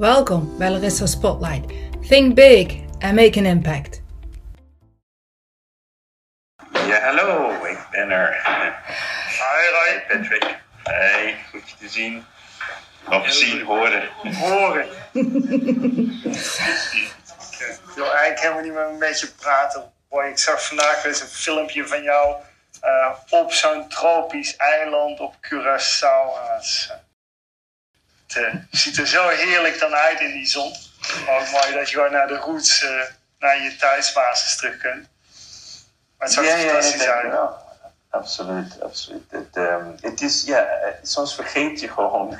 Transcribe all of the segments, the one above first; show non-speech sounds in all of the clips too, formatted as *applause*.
Welkom bij Larissa Spotlight. Think big and make an impact. Ja, hallo, ik ben er. Hi, Hey Patrick. Hey, goed je te zien. Of zien, horen. Horen. *laughs* Ik wil eigenlijk helemaal niet met een beetje praten. Boy, ik zag vandaag weer eens een filmpje van jou uh, op zo'n tropisch eiland op Curaçao. Het ziet er zo heerlijk dan uit in die zon. Maar ook mooi dat je gewoon naar de roots, uh, naar je thuisbasis terug kunt. Maar het er Ja, fantastisch ja, uit. Absoluut, absoluut. Het, ehm, het is, ja, eh, soms vergeet je gewoon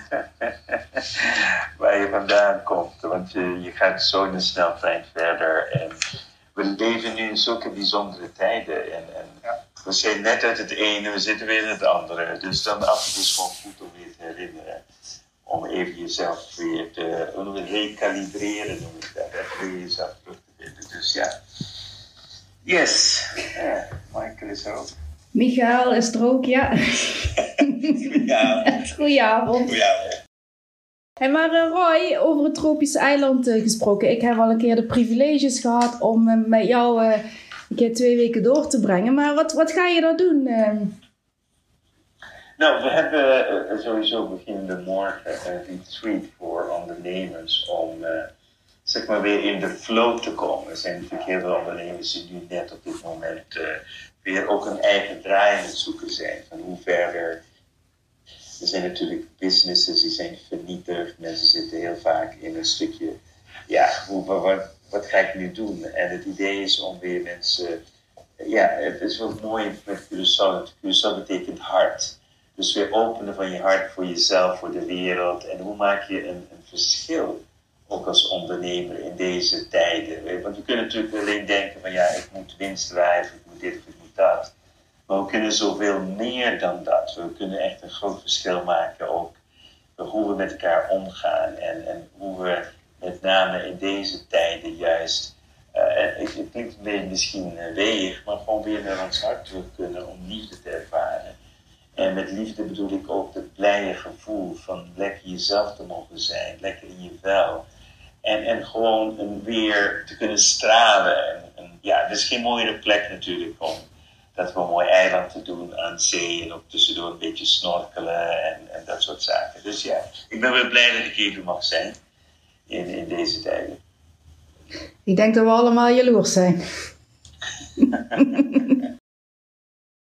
*laughs* waar je vandaan komt. Want je, je gaat zo in een sneltrein verder. En we leven nu in zulke bijzondere tijden. En, en Ja. we zijn net uit het ene, we zitten weer in het andere. Dus dan af en toe is het gewoon goed om weer te herinneren. Om even jezelf weer te recalibreren, noem ik dat. Hè? Weer jezelf terug te vinden. Dus ja. Yes. Ja, Michael is er ook. Michael is er ook, ja. Goedenavond. *laughs* ja. Hey, maar eh, Roy, over het tropische eiland eh, gesproken. Ik heb al een keer de privileges gehad om eh, met jou een keer twee weken door te brengen. Maar wat, wat ga je daar doen? Eh? Nou, we hebben eh, sowieso beginnende morgen een retreat voor ondernemers om eh, zeg maar weer in de flow te komen. Er zijn natuurlijk heel veel ondernemers die nu net op dit moment eh, weer ook een eigen draai aan het zoeken zijn. Van hoe verder. Er zijn natuurlijk businesses die zijn vernietigd. Mensen zitten heel vaak in een stukje, ja, hoe, wat, wat, wat ga ik nu doen? En het idee is om weer mensen, ja, het is wel mooi met Curaçao. Curaçao betekent hart. Dus weer openen van je hart voor jezelf, voor de wereld. En hoe maak je een, een verschil, ook als ondernemer in deze tijden? Je, Want we kunnen natuurlijk alleen denken van ja, ik moet winst of ik moet dit ik moet dat. Maar we kunnen zoveel meer dan dat. We kunnen echt een groot verschil maken ook hoe we met elkaar omgaan. En, en hoe we met name in deze tijden juist, eh, en het klinkt misschien eh, weeg, maar gewoon weer naar ons hart terug kunnen om liefde te ervaren. En met liefde bedoel ik ook het blije gevoel van lekker jezelf te mogen zijn, lekker in je vel. En, en gewoon een weer te kunnen stralen. En, en ja, er is geen mooiere plek natuurlijk om dat we een mooi eiland te doen aan zee en ook tussendoor een beetje snorkelen en, en dat soort zaken. Dus ja, ik ben wel blij dat ik hier mag zijn in, in deze tijden. Ik denk dat we allemaal jaloers zijn. *laughs*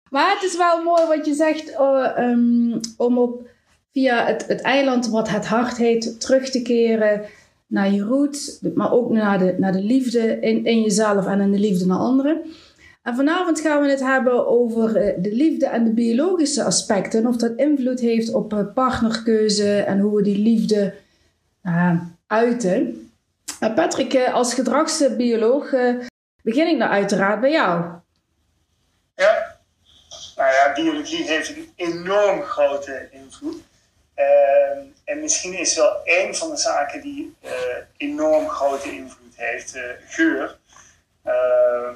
maar het is wel mooi wat je zegt eh, ehm, om op, via het, het eiland wat het hart heet terug te keren naar je roots, maar ook naar de, naar de liefde in, in jezelf en in de liefde naar anderen. En vanavond gaan we het hebben over eh, de liefde en de biologische aspecten. En of dat invloed heeft op eh, partnerkeuze en hoe we die liefde uiten. Uh, Patrick, als gedragsbioloog eh, begin ik nou uiteraard bij jou. Ja. Nou ja, biologie heeft een enorm grote invloed. Ehm, en misschien is wel een van de zaken die eh, enorm grote invloed heeft, eh, geur. Ehm,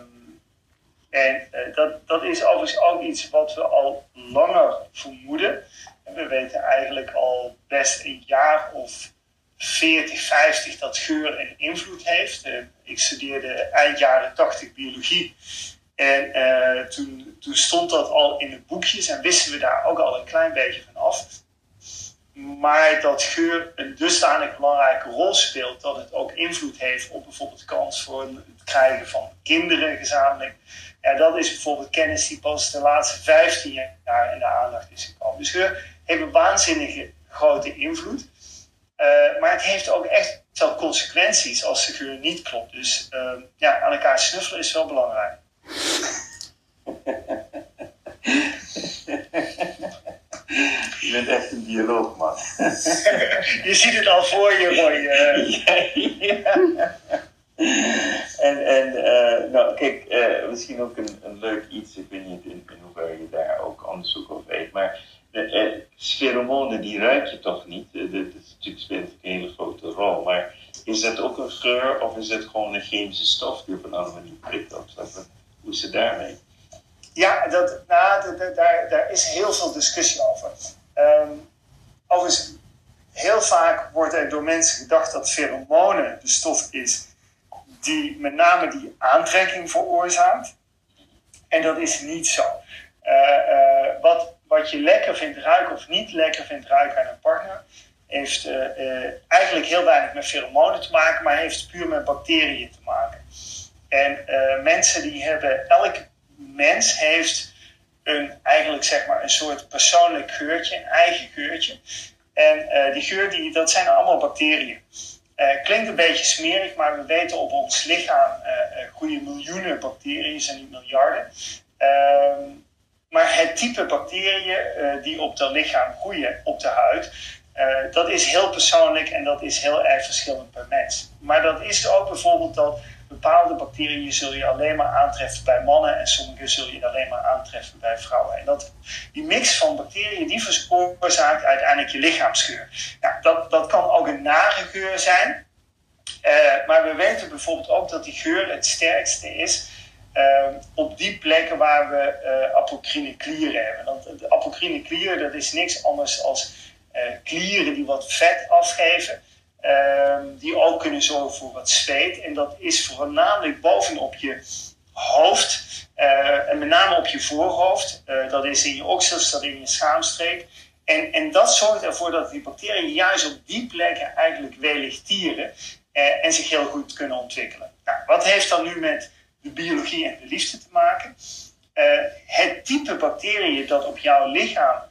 en eh, dat, dat is overigens ook iets wat we al langer vermoeden. En we weten eigenlijk al best een jaar of 40, 50 dat geur een invloed heeft. Ik studeerde eind jaren 80 biologie. En eh, toen, toen stond dat al in de boekjes en wisten we daar ook al een klein beetje van af. Maar dat geur een dusdanig belangrijke rol speelt dat het ook invloed heeft op bijvoorbeeld de kans voor het krijgen van kinderen gezamenlijk. Ja, dat is bijvoorbeeld kennis die pas de laatste 15 jaar in de aandacht is gekomen. Dus geur heeft een waanzinnige grote invloed. Uh, maar het heeft ook echt wel consequenties als de geur niet klopt. Dus uh, ja, aan elkaar snuffelen is wel belangrijk. *laughs* Je bent echt een bioloog, man. *laughs* je ziet het al voor je, Roy. *laughs* Uh. ja. En, en uh, nou, kijk, uh, misschien ook een, een, leuk iets, ik weet niet in, in hoeverre je daar ook onderzoek over weet, maar de pheromonen die ruik je toch niet? Dat is natuurlijk speelt een hele grote rol, maar is dat ook een geur of is het gewoon een chemische stof die op een andere manier prikkelt? Hoe is het daarmee? Ja, dat, nou, dat, daar, daar is heel veel discussie over. Um, overigens, heel vaak wordt er door mensen gedacht dat pheromonen de stof is die met name die aantrekking veroorzaakt. En dat is niet zo. Uh, uh, wat, wat je lekker vindt ruiken of niet lekker vindt ruiken aan een partner, heeft uh, eigenlijk heel weinig met pheromonen te maken, maar heeft puur met bacteriën te maken. En mensen die hebben, elke mens heeft een, eigenlijk zeg maar een soort persoonlijk geurtje, een eigen geurtje. En die geur, die, dat zijn allemaal bacteriën. Uh, klinkt een beetje smerig, maar we weten op ons lichaam uh, groeien miljoenen bacteriën, zijn niet miljarden. Ehm, maar het type bacteriën die op dat lichaam groeien, op de huid, dat is heel persoonlijk en dat is heel erg verschillend per mens. Maar dat is ook bijvoorbeeld dat bepaalde bacteriën zul je alleen maar aantreffen bij mannen en sommige zul je alleen maar aantreffen bij vrouwen. En dat, die mix van bacteriën die veroorzaakt uiteindelijk je lichaamsgeur. Nou, dat, dat kan ook een nare geur zijn, uh, maar we weten bijvoorbeeld ook dat die geur het sterkste is uh, op die plekken waar we uh, apocrine klieren hebben. Want de apocrine klieren dat is niks anders dan klieren die wat vet afgeven. Um, die ook kunnen zorgen voor wat zweet. En dat is voornamelijk bovenop je hoofd. Uh, en met name op je voorhoofd. Uh, dat is in je oksels, dat in je schaamstreek. En, en dat zorgt ervoor dat die bacteriën juist op die plekken eigenlijk weligtieren. Uh, en zich heel goed kunnen ontwikkelen. Nou, wat heeft dat nu met de biologie en de liefde te maken? het type bacteriën dat op jouw lichaam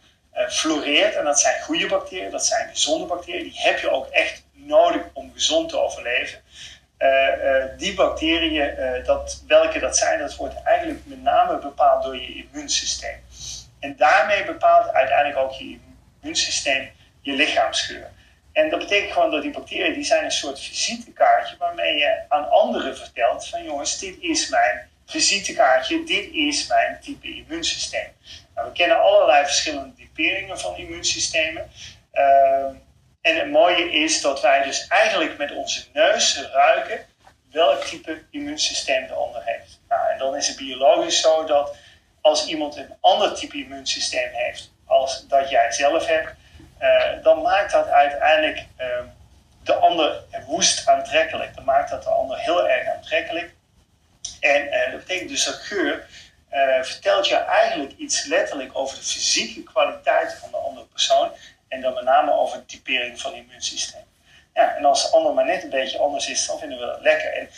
floreert, en dat zijn goede bacteriën, dat zijn gezonde bacteriën, die heb je ook echt nodig om gezond te overleven. Uh, uh, die bacteriën, uh, dat, welke dat zijn, dat wordt eigenlijk met name bepaald door je immuunsysteem. En daarmee bepaalt uiteindelijk ook je immuunsysteem je lichaamsgeur. En dat betekent gewoon dat die bacteriën, die zijn een soort visitekaartje waarmee je aan anderen vertelt van jongens, dit is mijn visitekaartje, dit is mijn type immuunsysteem. Nou, we kennen allerlei verschillende typeringen van immuunsystemen. Ehm, en het mooie is dat wij dus eigenlijk met onze neus ruiken welk type immuunsysteem de ander heeft. Nou, en dan is het biologisch zo dat als iemand een ander type immuunsysteem heeft als dat jij zelf hebt, uh, dan maakt dat uiteindelijk uh, de ander woest aantrekkelijk. Dan maakt dat de ander heel erg aantrekkelijk. En uh, dat betekent dus dat geur vertelt je eigenlijk iets letterlijk over de fysieke kwaliteiten van de andere persoon. En dan met name over de typering van het immuunsysteem. Ja, en als de ander maar net een beetje anders is, dan vinden we dat lekker. En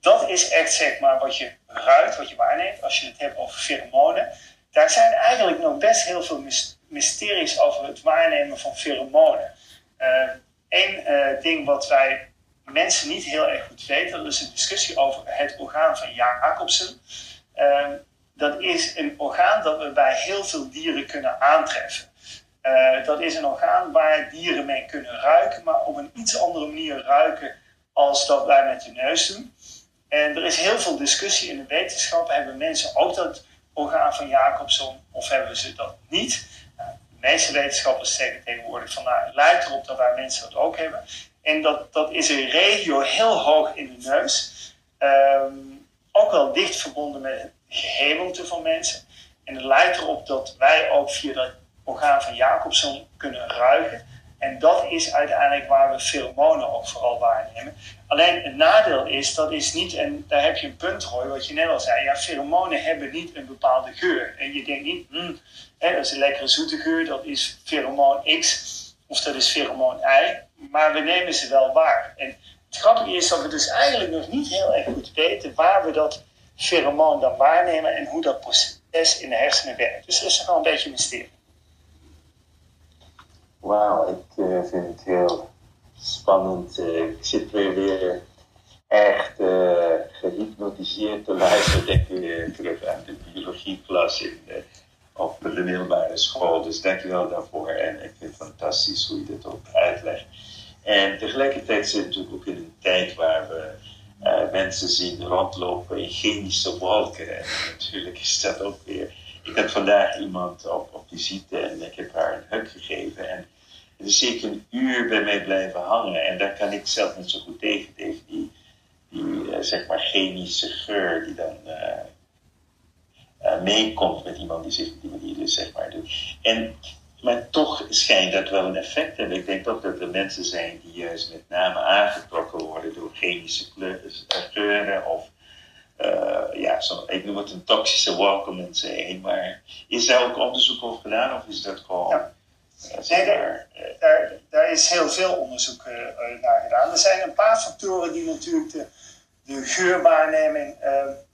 dat is echt zeg maar wat je ruikt, wat je waarneemt. Als je het hebt over pheromonen. Daar zijn eigenlijk nog best heel veel mysteries over het waarnemen van pheromonen. Eén uh, uh, ding wat wij mensen niet heel erg goed weten, dat is een discussie over het orgaan van Jacobsen. Uh, dat is een orgaan dat we bij heel veel dieren kunnen aantreffen. Uh, dat is een orgaan waar dieren mee kunnen ruiken, maar op een iets andere manier ruiken als dat wij met de neus doen. En er is heel veel discussie in de wetenschap. Hebben mensen ook dat orgaan van Jacobson of hebben ze dat niet? Nou, de meeste wetenschappers zeggen tegenwoordig van nou, het lijkt erop dat wij mensen dat ook hebben. En dat, dat is een regio heel hoog in de neus. Um, ook wel dicht verbonden met het gehemelte van mensen. En het lijkt erop dat wij ook via dat orgaan van Jacobson kunnen ruiken. En dat is uiteindelijk waar we pheromonen ook vooral waarnemen. Alleen het nadeel is, dat is niet, en daar heb je een punt, Roy, wat je net al zei. Ja, pheromonen hebben niet een bepaalde geur. En je denkt niet, hmm, hè, dat is een lekkere zoete geur, dat is pheromoon X of dat is pheromoon Y. Maar we nemen ze wel waar. En het grappige is dat we dus eigenlijk nog niet heel erg goed weten waar we dat pheromoon dan waarnemen en hoe dat proces in de hersenen werkt. Dus dat is gewoon een beetje mysterie. Wauw, ik uh, vind het heel spannend. Uh, ik zit weer, weer echt uh, gehypnotiseerd te luisteren. Denk weer terug aan de biologieklas in, op de middelbare school. Dus dank je wel daarvoor. En ik vind het fantastisch hoe je dit ook uitlegt. En tegelijkertijd zit natuurlijk ook in een tijd waar we mensen zien rondlopen in chemische wolken. En natuurlijk is dat ook weer ik had vandaag iemand op, op visite en ik heb haar een huk gegeven. En het is zeker een uur bij mij blijven hangen. En daar kan ik zelf niet zo goed tegen, tegen die, die uh, zeg maar chemische geur die dan uh, uh, meekomt met iemand die zich op die manier dus zeg maar doet. En maar toch schijnt dat wel een effect te hebben. Ik denk ook dat er mensen zijn die juist met name aangetrokken worden door chemische kleuren of uh, ja, zo, ik noem het een toxische heen. Maar is daar ook onderzoek over gedaan of is dat gewoon. Ja. Uh, nee, daar, daar, daar, is heel veel onderzoek uh, naar gedaan. Er zijn een paar factoren die natuurlijk de, de geurwaarneming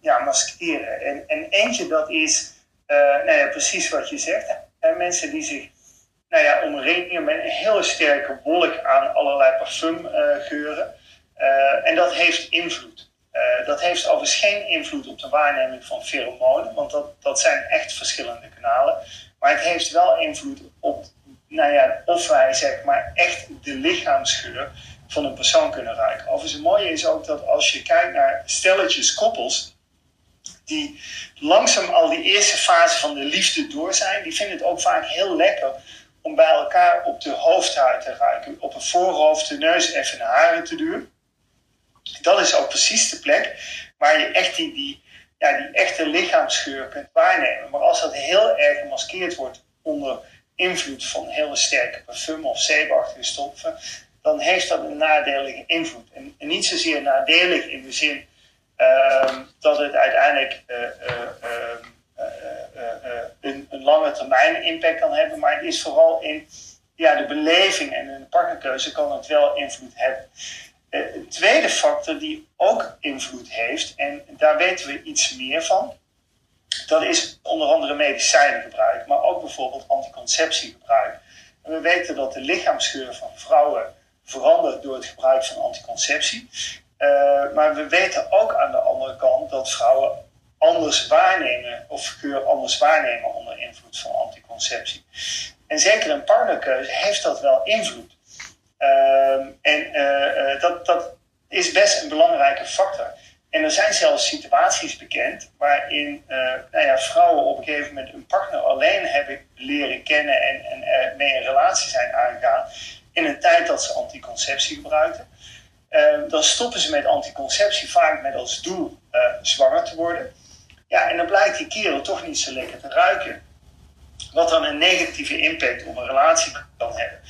ja, maskeren. En, en eentje dat is nou ja, precies wat je zegt. mensen die zich nou ja, omringen met een hele sterke wolk aan allerlei parfumgeuren. en dat heeft invloed. Uh, dat heeft overigens geen invloed op de waarneming van pheromonen, want dat, dat zijn echt verschillende kanalen. Maar het heeft wel invloed op nou ja, of wij zeg maar echt de lichaamsgeur van een persoon kunnen ruiken. Overigens, het mooie is ook dat als je kijkt naar stelletjes koppels, die langzaam al die eerste fase van de liefde door zijn, die vinden het ook vaak heel lekker om bij elkaar op de hoofdhuid te ruiken. Op een voorhoofd, de neus, even de haren te doen dat is ook precies de plek waar je echt die, die, ja, die echte lichaamsgeur kunt waarnemen. Maar als dat heel erg gemaskeerd wordt onder invloed van hele sterke parfum of zeepachtige stoffen, dan heeft dat een nadelige invloed. En, niet zozeer nadelig in de zin uh, dat het uiteindelijk uh, uh, een, een, lange termijn impact kan hebben, maar het is vooral in ja, de beleving en in de partnerkeuze kan het wel invloed hebben. Eh, een tweede factor die ook invloed heeft, en daar weten we iets meer van, dat is onder andere medicijnengebruik, maar ook bijvoorbeeld anticonceptiegebruik. En we weten dat de lichaamsgeur van vrouwen verandert door het gebruik van anticonceptie. Uh, maar we weten ook aan de andere kant dat vrouwen anders waarnemen of geur anders waarnemen onder invloed van anticonceptie. En zeker een partnerkeuze heeft dat wel invloed. Ehm, en eh, eh, dat, dat is best een belangrijke factor. En er zijn zelfs situaties bekend waarin uh, nou ja, vrouwen op een gegeven moment een partner alleen hebben leren kennen en, en mee een relatie zijn aangegaan in een tijd dat ze anticonceptie gebruikten. Uh, dan stoppen ze met anticonceptie vaak met als doel uh, zwanger te worden. Ja, en dan blijkt die kerel toch niet zo lekker te ruiken. Wat dan een negatieve impact op een relatie kan hebben.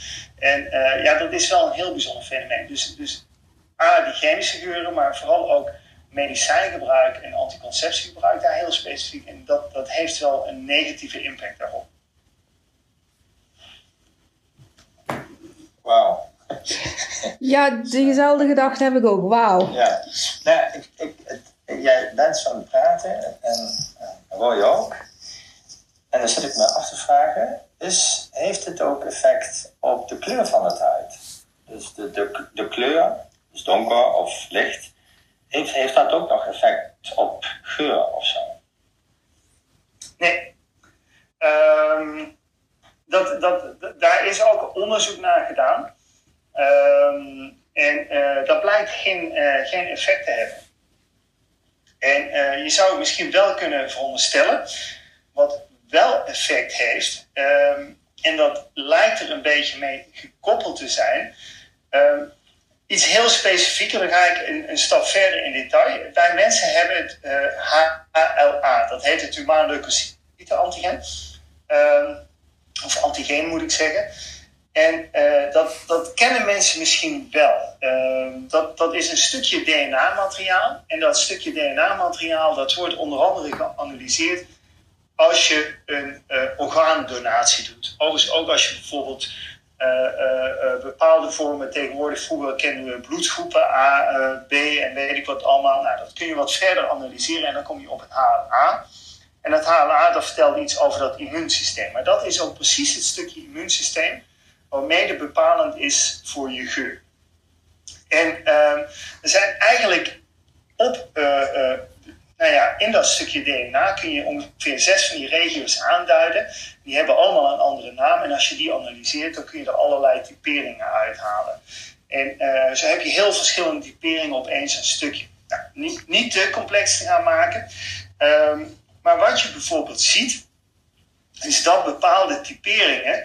En uh, ja, dat is wel een heel bijzonder fenomeen. Dus, dus A, die chemische geuren, maar vooral ook medicijngebruik en anticonceptiegebruik daar heel specifiek. En dat, dat heeft wel een negatieve impact daarop. Wauw. *laughs* Ja, diezelfde gedachte heb ik ook. Wauw. Ja, nou, ik, ik, het, jij bent zo aan het praten en uh, Roy ook. En dan zit ik me af te vragen, is, heeft het ook effect op de kleur van het huid? Dus de, de, de kleur, dus donker of licht, heeft, heeft dat ook nog effect op geur of zo? Nee. Um, dat, dat, daar is ook onderzoek naar gedaan. Um, en uh, dat blijkt geen, uh, geen effect te hebben. En uh, je zou misschien wel kunnen veronderstellen. Wat wel effect heeft. Ehm, en dat lijkt er een beetje mee gekoppeld te zijn. Ehm, iets heel specifieker, dan ga ik een, een, stap verder in detail. Wij mensen hebben het HLA, eh, dat heet het humaan leukocyte antigen. Um, of antigeen moet ik zeggen. En uh, dat, dat kennen mensen misschien wel. dat, dat is een stukje DNA-materiaal. En dat stukje DNA-materiaal dat wordt onder andere geanalyseerd als je een uh, orgaandonatie doet. Overigens ook als je bijvoorbeeld uh, uh, bepaalde vormen, tegenwoordig vroeger kennen we bloedgroepen A, B en weet ik wat allemaal. Nou, dat kun je wat verder analyseren en dan kom je op het HLA. En het HLA dat vertelt iets over dat immuunsysteem. Maar dat is ook precies het stukje immuunsysteem waarmee het bepalend is voor je geur. En ehm, er zijn eigenlijk op nou ja, in dat stukje DNA kun je ongeveer zes van die regio's aanduiden. Die hebben allemaal een andere naam. En als je die analyseert, dan kun je er allerlei typeringen uithalen. En uh, zo heb je heel verschillende typeringen op één zo'n stukje. Nou, niet, niet te complex te gaan maken. Um, maar wat je bijvoorbeeld ziet, is dat bepaalde typeringen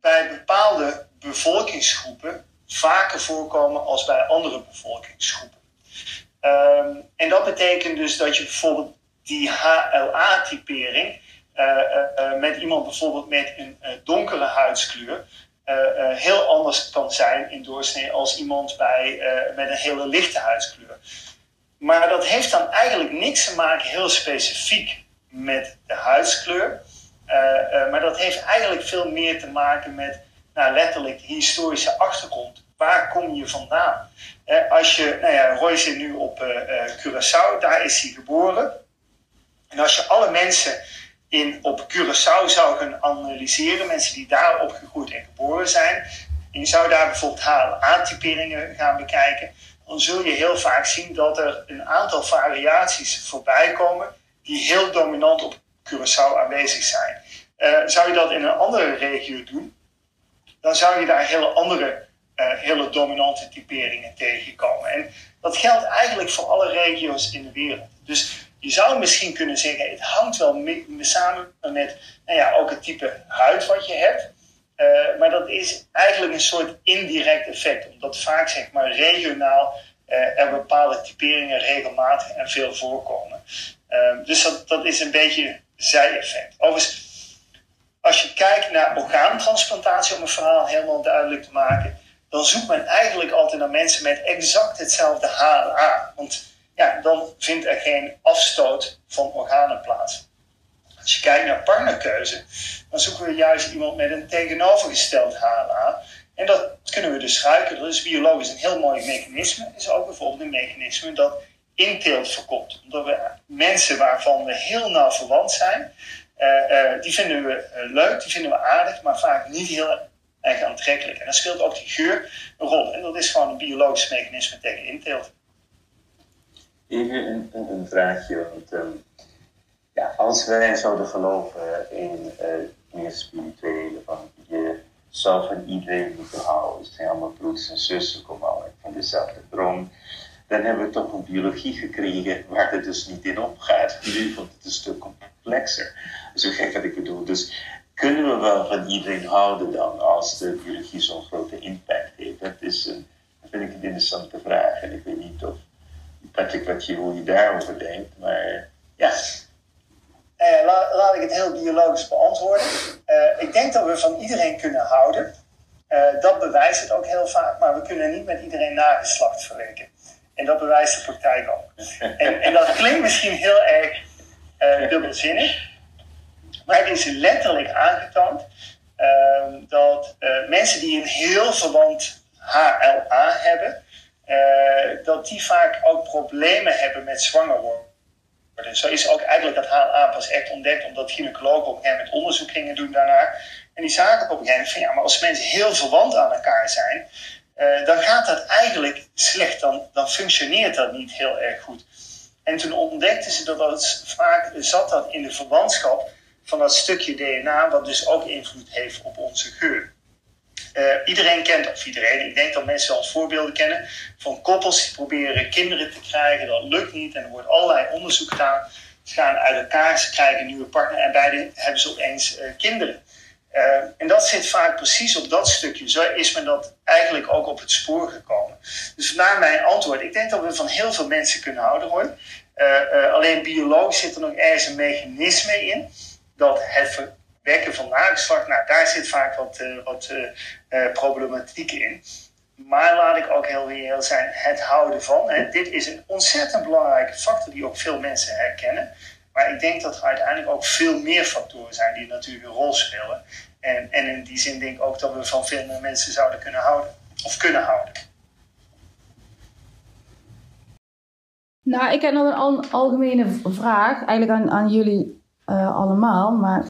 bij bepaalde bevolkingsgroepen vaker voorkomen als bij andere bevolkingsgroepen. Um, en dat betekent dus dat je bijvoorbeeld die HLA-typering met iemand bijvoorbeeld met een donkere huidskleur heel anders kan zijn in doorsnee als iemand bij, met een hele lichte huidskleur. Maar dat heeft dan eigenlijk niks te maken heel specifiek met de huidskleur. maar dat heeft eigenlijk veel meer te maken met nou, letterlijk de historische achtergrond. Waar kom je vandaan? als je, nou ja, Roy zit nu op uh, Curaçao, daar is hij geboren. En als je alle mensen in, op Curaçao zou gaan analyseren, mensen die daar opgegroeid en geboren zijn, en je zou daar bijvoorbeeld HLA-typeringen gaan bekijken, dan zul je heel vaak zien dat er een aantal variaties voorbij komen die heel dominant op Curaçao aanwezig zijn. Uh, zou je dat in een andere regio doen, dan zou je daar hele andere, hele dominante typeringen tegenkomen. En dat geldt eigenlijk voor alle regio's in de wereld. Dus je zou misschien kunnen zeggen, het hangt wel mee, samen met nou ja, ook het type huid wat je hebt. Uh, maar dat is eigenlijk een soort indirect effect, omdat vaak zeg maar regionaal uh, er bepaalde typeringen regelmatig en veel voorkomen. Dus dat, dat is een beetje zij-effect. Overigens, als je kijkt naar orgaantransplantatie, om een verhaal helemaal duidelijk te maken, dan zoekt men eigenlijk altijd naar mensen met exact hetzelfde HLA. Want ja, dan vindt er geen afstoot van organen plaats. Als je kijkt naar partnerkeuze, dan zoeken we juist iemand met een tegenovergesteld HLA. En dat kunnen we dus ruiken. Dat is biologisch een heel mooi mechanisme. Is ook bijvoorbeeld een mechanisme dat inteelt voorkomt. Omdat we mensen waarvan we heel nauw verwant zijn, uh, die vinden we uh, leuk, die vinden we aardig, maar vaak niet heel erg aantrekkelijk. En dan speelt ook die geur een rol. En dat is gewoon een biologisch mechanisme tegen inteelt. Even een, een, vraagje, want um, ja, als wij zouden geloven in meer spirituele, van je zou van iedereen moeten houden, het zijn allemaal broers en zussen, komen allemaal van dezelfde bron dan hebben we toch een biologie gekregen waar het dus niet in opgaat. Nu wordt het een stuk complexer. Zo gek wat ik bedoel. Dus kunnen we wel van iedereen houden dan als de biologie zo'n grote impact heeft? Dat is een, dat vind ik een interessante vraag. En ik weet niet of, Patrick, wat je, hoe je daarover denkt, maar ja. Eh, laat, laat, ik het heel biologisch beantwoorden. Uh, ik denk dat we van iedereen kunnen houden. Uh, dat bewijst het ook heel vaak, maar we kunnen niet met iedereen nageslacht verwerken. En dat bewijst de praktijk ook. *laughs* En, en dat klinkt misschien heel erg uh, dubbelzinnig, maar het is letterlijk aangetoond uh, dat uh, mensen die een heel verwant HLA hebben, uh, dat die vaak ook problemen hebben met zwanger worden. Zo is ook eigenlijk dat HLA pas echt ontdekt, omdat gynaecologen op een gegeven moment onderzoek gingen doen daarna. En die zagen op een gegeven moment van ja, maar als mensen heel verwant aan elkaar zijn, uh, dan gaat dat eigenlijk slecht. Dan, dan functioneert dat niet heel erg goed. En toen ontdekten ze dat dat vaak zat dat in de verwantschap van dat stukje DNA, wat dus ook invloed heeft op onze geur. Uh, iedereen kent, of iedereen, ik denk dat mensen als voorbeelden kennen, van koppels die proberen kinderen te krijgen. Dat lukt niet en er wordt allerlei onderzoek gedaan. Ze gaan uit elkaar, ze krijgen een nieuwe partner en beide hebben ze opeens uh, kinderen. Uh, en dat zit vaak precies op dat stukje. Zo is men dat eigenlijk ook op het spoor gekomen. Dus vandaar mijn antwoord. Ik denk dat we van heel veel mensen kunnen houden hoor. Alleen biologisch zit er nog ergens een mechanisme in. Dat het verwekken van nageslacht, nou daar zit vaak wat, wat problematiek in. Maar laat ik ook heel reëel zijn, het houden van. Hè, dit is een ontzettend belangrijke factor die ook veel mensen herkennen. Maar ik denk dat er uiteindelijk ook veel meer factoren zijn die natuurlijk een rol spelen. En, en in die zin denk ik ook dat we van veel meer mensen zouden kunnen houden. Of kunnen houden. Nou, ik heb nog een algemene vraag, eigenlijk aan, aan jullie uh, allemaal. Maar,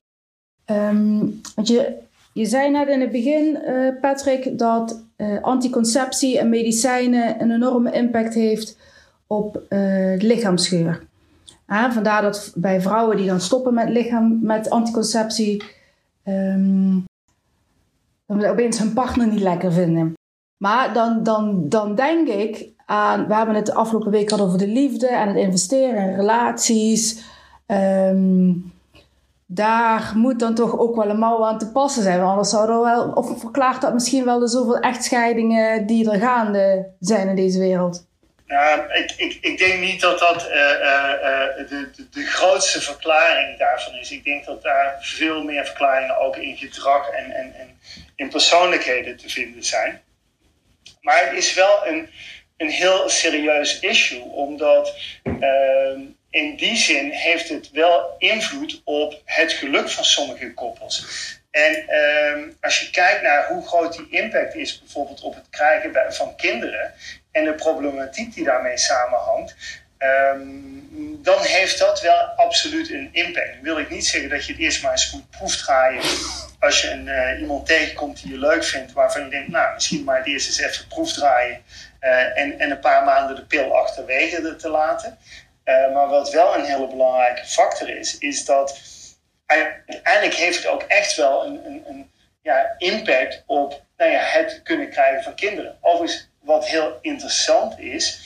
want je, je zei net in het begin, uh, Patrick, dat uh, anticonceptie en medicijnen een enorme impact heeft op lichaamsgeur. Vandaar dat bij vrouwen die dan stoppen met lichaam, met anticonceptie, um, opeens hun partner niet lekker vinden. Maar dan, dan, dan denk ik aan, we hebben het de afgelopen week gehad over de liefde en het investeren in relaties. Um, daar moet dan toch ook wel een mouw aan te passen zijn. Want anders zou er wel, of verklaart dat misschien wel de zoveel echtscheidingen die er gaande zijn in deze wereld. Nou, ik, ik, ik denk niet dat dat uh, uh, de, de, de, grootste verklaring daarvan is. Ik denk dat daar veel meer verklaringen ook in gedrag en, en, en in persoonlijkheden te vinden zijn. Maar het is wel een, een heel serieus issue, omdat uh, in die zin heeft het wel invloed op het geluk van sommige koppels. En ehm, als je kijkt naar hoe groot die impact is, bijvoorbeeld op het krijgen van kinderen en de problematiek die daarmee samenhangt, ehm, dan heeft dat wel absoluut een impact. Nu wil ik niet zeggen dat je het eerst maar eens moet proefdraaien als je een, uh, iemand tegenkomt die je leuk vindt, waarvan je denkt, nou, misschien maar het eerst eens even proefdraaien uh, en, en een paar maanden de pil achterwege te laten. Uh, maar wat wel een hele belangrijke factor is, is dat uiteindelijk heeft het ook echt wel een, een, een ja, impact op nou ja, het kunnen krijgen van kinderen. Overigens, wat heel interessant is,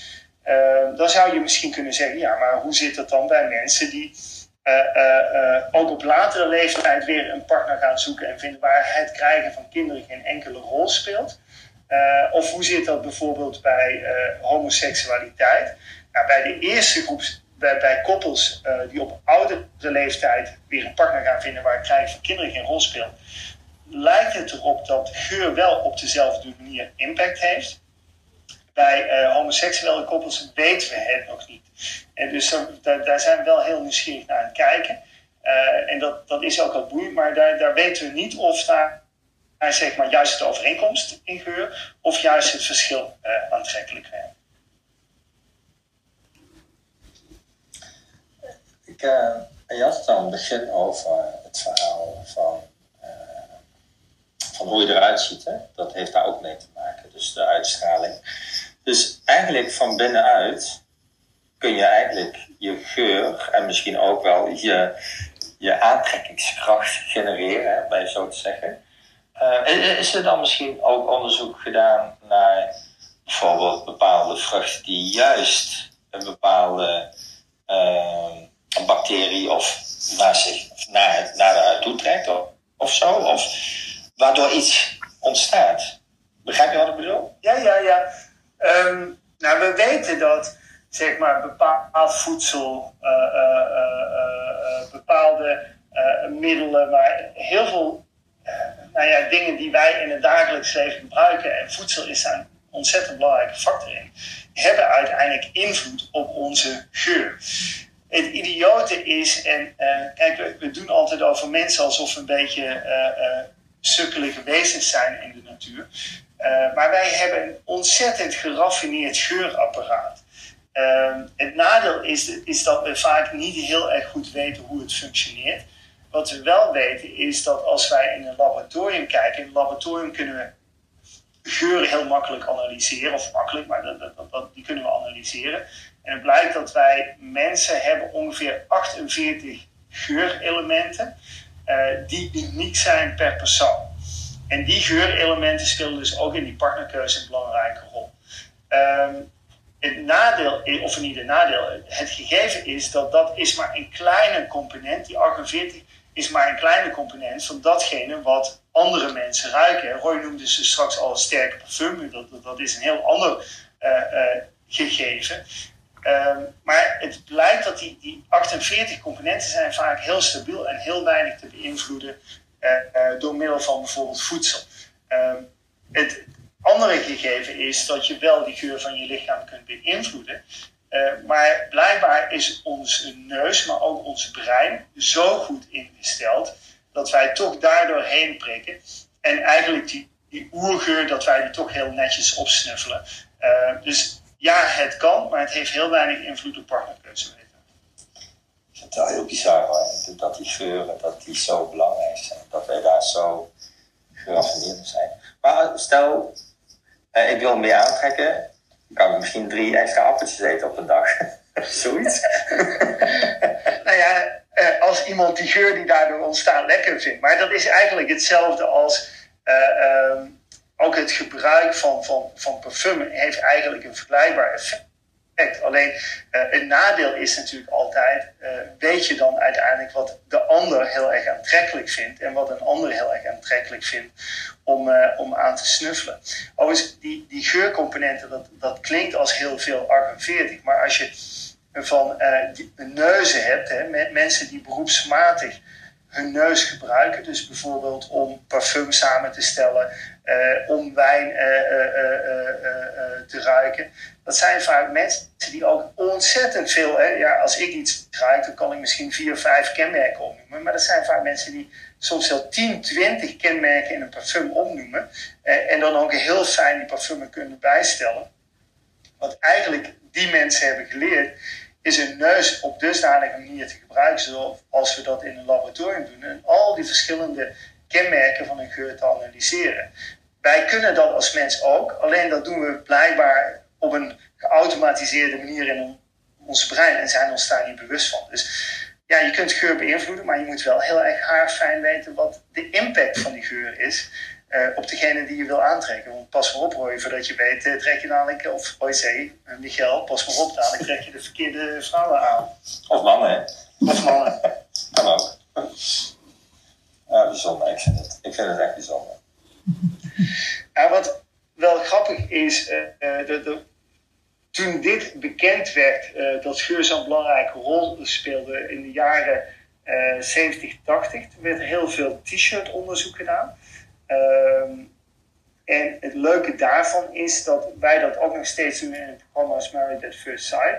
uh, dan zou je misschien kunnen zeggen, ja, maar hoe zit het dan bij mensen die uh, ook op latere leeftijd weer een partner gaan zoeken en vinden waar het krijgen van kinderen geen enkele rol speelt? of hoe zit dat bijvoorbeeld bij homoseksualiteit? Nou, bij de eerste groep bij, koppels uh, die op oudere leeftijd weer een partner gaan vinden waar het krijgen van kinderen geen rol speelt, lijkt het erop dat geur wel op dezelfde manier impact heeft. Bij uh, homoseksuele koppels weten we het nog niet. En dus daar, daar zijn we wel heel nieuwsgierig naar aan het kijken. Uh, en dat, dat is ook al boeiend, maar daar, daar weten we niet of daar zeg maar, juist de overeenkomst in geur of juist het verschil aantrekkelijk werkt. Ik, het aan het begin over het verhaal van, uh, van hoe je eruit ziet. Hè? Dat heeft daar ook mee te maken, dus de uitstraling. Dus eigenlijk van binnenuit kun je eigenlijk je geur en misschien ook wel je, je aantrekkingskracht genereren, bij zo te zeggen. Is er dan misschien ook onderzoek gedaan naar bijvoorbeeld bepaalde vruchten die juist een bepaalde een bacterie of naar, zich, naar, naar toe trekt of, of zo. Of waardoor iets ontstaat. Begrijp je wat ik bedoel? Ja, ja, ja. Um, nou, we weten dat zeg maar, bepaald voedsel, uh, uh, uh, bepaalde middelen, maar heel veel nou ja, dingen die wij in het dagelijks leven gebruiken, en voedsel is daar een ontzettend belangrijke factor in, hebben uiteindelijk invloed op onze geur het idiote is, en uh, kijk, we, doen altijd over mensen alsof we een beetje uh, sukkelige wezens zijn in de natuur. maar wij hebben een ontzettend geraffineerd geurapparaat. Ehm, het nadeel is, is dat we vaak niet heel erg goed weten hoe het functioneert. Wat we wel weten is dat als wij in een laboratorium kijken, in een laboratorium kunnen we geuren heel makkelijk analyseren, of makkelijk, maar dat, dat, die kunnen we analyseren. En het blijkt dat wij mensen hebben ongeveer 48 geurelementen uh, die uniek zijn per persoon. En die geurelementen spelen dus ook in die partnerkeuze een belangrijke rol. Um, het nadeel, of niet een nadeel, het gegeven is dat dat is maar een kleine component, die 48 is maar een kleine component van datgene wat andere mensen ruiken. Roy noemde ze straks al sterke parfum, dat, dat, is een heel ander uh, uh, gegeven. Um, maar het blijkt dat die, die 48 componenten zijn vaak heel stabiel en heel weinig te beïnvloeden uh, door middel van bijvoorbeeld voedsel. Um, het andere gegeven is dat je wel die geur van je lichaam kunt beïnvloeden. Uh, maar blijkbaar is onze neus, maar ook ons brein zo goed ingesteld dat wij toch daardoor heen prikken. En eigenlijk die, die oergeur, dat wij die toch heel netjes opsnuffelen. dus ja, het kan, maar het heeft heel weinig invloed op partnerkeuze. Ik vind het wel heel bizar hoor, dat die geuren dat die zo belangrijk zijn. Dat wij daar zo geraffineerd zijn. Maar stel, eh, ik wil meer aantrekken, dan kan ik misschien drie extra appeltjes eten op een dag. *laughs* Zoiets. *laughs* nou ja, eh, als iemand die geur die daardoor ontstaat lekker vindt. Maar dat is eigenlijk hetzelfde als... Uh, um, ook het gebruik van, van, van parfum heeft eigenlijk een vergelijkbaar effect. Alleen uh, een nadeel is natuurlijk altijd, uh, weet je dan uiteindelijk wat de ander heel erg aantrekkelijk vindt en wat een ander heel erg aantrekkelijk vindt om, uh, om aan te snuffelen. Overigens, die, die geurcomponenten, dat, dat klinkt als heel veel 48, maar als je van neuzen hebt, hè, met mensen die beroepsmatig hun neus gebruiken. Dus bijvoorbeeld om parfum samen te stellen, om wijn uh, uh, te ruiken. Dat zijn vaak mensen die ook ontzettend veel. Hè, ja, als ik iets ruik, dan kan ik misschien vier vijf kenmerken opnoemen. Maar dat zijn vaak mensen die soms wel 10, 20 kenmerken in een parfum opnoemen. en dan ook heel fijn die parfum kunnen bijstellen. Wat eigenlijk die mensen hebben geleerd, is een neus op dusdanige manier te gebruiken, zoals we dat in een laboratorium doen. En al die verschillende kenmerken van een geur te analyseren. Wij kunnen dat als mens ook, alleen dat doen we blijkbaar op een geautomatiseerde manier in ons brein en zijn ons daar niet bewust van. Dus ja, je kunt geur beïnvloeden, maar je moet wel heel erg haarfijn weten wat de impact van die geur is. Uh, op degene die je wil aantrekken. Want pas maar op, Roy, voordat je weet, uh, trek je dadelijk, of Roy uh, Michel, pas maar op, dadelijk trek je de verkeerde vrouwen aan. Of mannen, hè? Of mannen. *laughs* kan ook. Ja, bijzonder. Ik vind het, ik vind het echt bijzonder. Ja, wat wel grappig is, de, de, toen dit bekend werd, dat geur zo'n belangrijke rol speelde in de jaren 70, 80, werd er heel veel t-shirt onderzoek gedaan. Um, en het leuke daarvan is dat wij dat ook nog steeds doen in het programma Married at First Sight.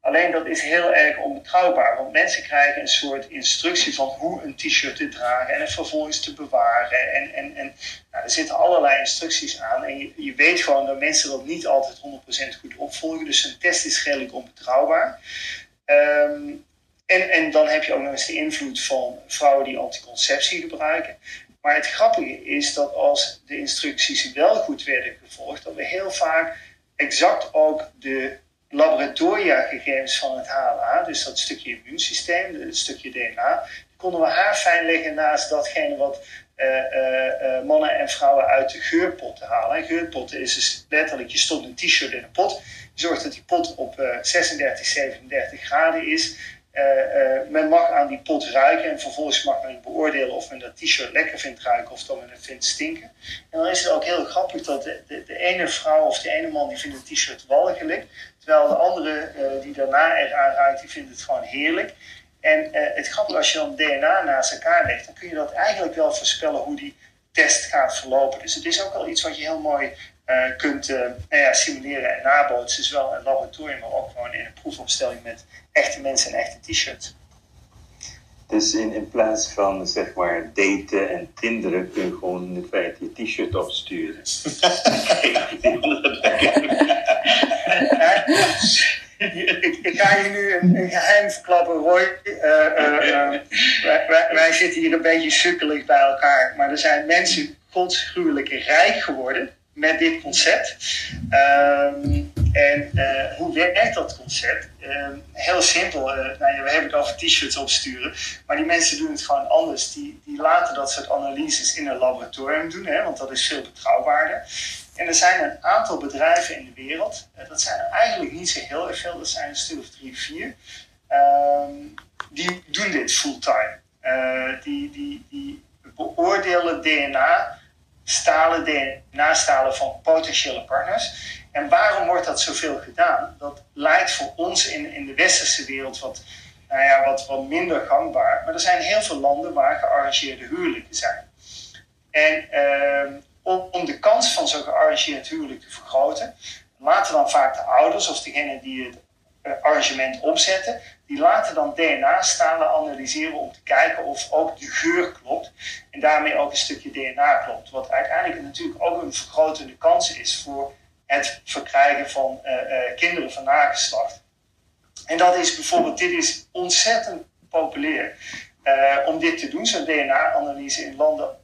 Alleen dat is heel erg onbetrouwbaar, want mensen krijgen een soort instructie van hoe een t-shirt te dragen en het vervolgens te bewaren. En, en, en nou, er zitten allerlei instructies aan. En je, je weet gewoon dat mensen dat niet altijd 100% goed opvolgen. Dus een test is redelijk onbetrouwbaar. Um, en, en dan heb je ook nog eens de invloed van vrouwen die anticonceptie gebruiken. Maar het grappige is dat als de instructies wel goed werden gevolgd, dat we heel vaak exact ook de laboratoriagegevens van het HLA, dus dat stukje immuunsysteem, het stukje DNA, konden we haar fijn leggen naast datgene wat uh, uh, mannen en vrouwen uit de geurpotten halen. En geurpotten is dus letterlijk, je stopt een t-shirt in een pot, je zorgt dat die pot op 36, 37 graden is. Uh, men mag aan die pot ruiken en vervolgens mag men beoordelen of men dat t-shirt lekker vindt ruiken of dat men het vindt stinken. En dan is het ook heel grappig dat de, de, ene vrouw of de ene man die vindt het t-shirt walgelijk, terwijl de andere uh, die daarna eraan ruikt, die vindt het gewoon heerlijk. En het grappige als je dan DNA naast elkaar legt, dan kun je dat eigenlijk wel voorspellen hoe die test gaat verlopen. Dus het is ook wel iets wat je heel mooi uh, kunt uh, nou ja, simuleren en nabootsen. Zowel in het laboratorium, maar ook gewoon in een proefopstelling met echte mensen en echte t-shirts. Dus in, in plaats van zeg maar daten en tinderen kun je gewoon in feite je t-shirt opsturen. ik, ik, ga je nu een, een geheim verklappen, Roy. Uh, wij, wij, zitten hier een beetje sukkelig bij elkaar. Maar er zijn mensen godsgruwelijk rijk geworden met dit concept. Um, en uh, hoe werkt dat concept? Um, heel simpel. Uh, nou we hebben het over t-shirts opsturen. Maar die mensen doen het gewoon anders. Die, die laten dat soort analyses in een laboratorium doen. Hè, want dat is veel betrouwbaarder. En er zijn een aantal bedrijven in de wereld. Uh, dat zijn er eigenlijk niet zo heel erg veel. Dat zijn een stuk of drie, vier. Um, die doen dit fulltime. die, die, die beoordelen DNA stalen DNA-stalen van potentiële partners. En waarom wordt dat zoveel gedaan? Dat lijkt voor ons in, in de westerse wereld wat, nou ja, wat, wat minder gangbaar. Maar er zijn heel veel landen waar gearrangeerde huwelijken zijn. En uh, om, om, de kans van zo'n gearrangeerd huwelijk te vergroten, laten dan vaak de ouders of degene die het uh, arrangement opzetten, die laten dan DNA-stalen analyseren om te kijken of ook de geur klopt. En daarmee ook een stukje DNA klopt. Wat uiteindelijk natuurlijk ook een vergrotende kans is voor het verkrijgen van uh, uh, kinderen van nageslacht. En dat is bijvoorbeeld, dit is ontzettend populair uh, om dit te doen, zo'n DNA-analyse in landen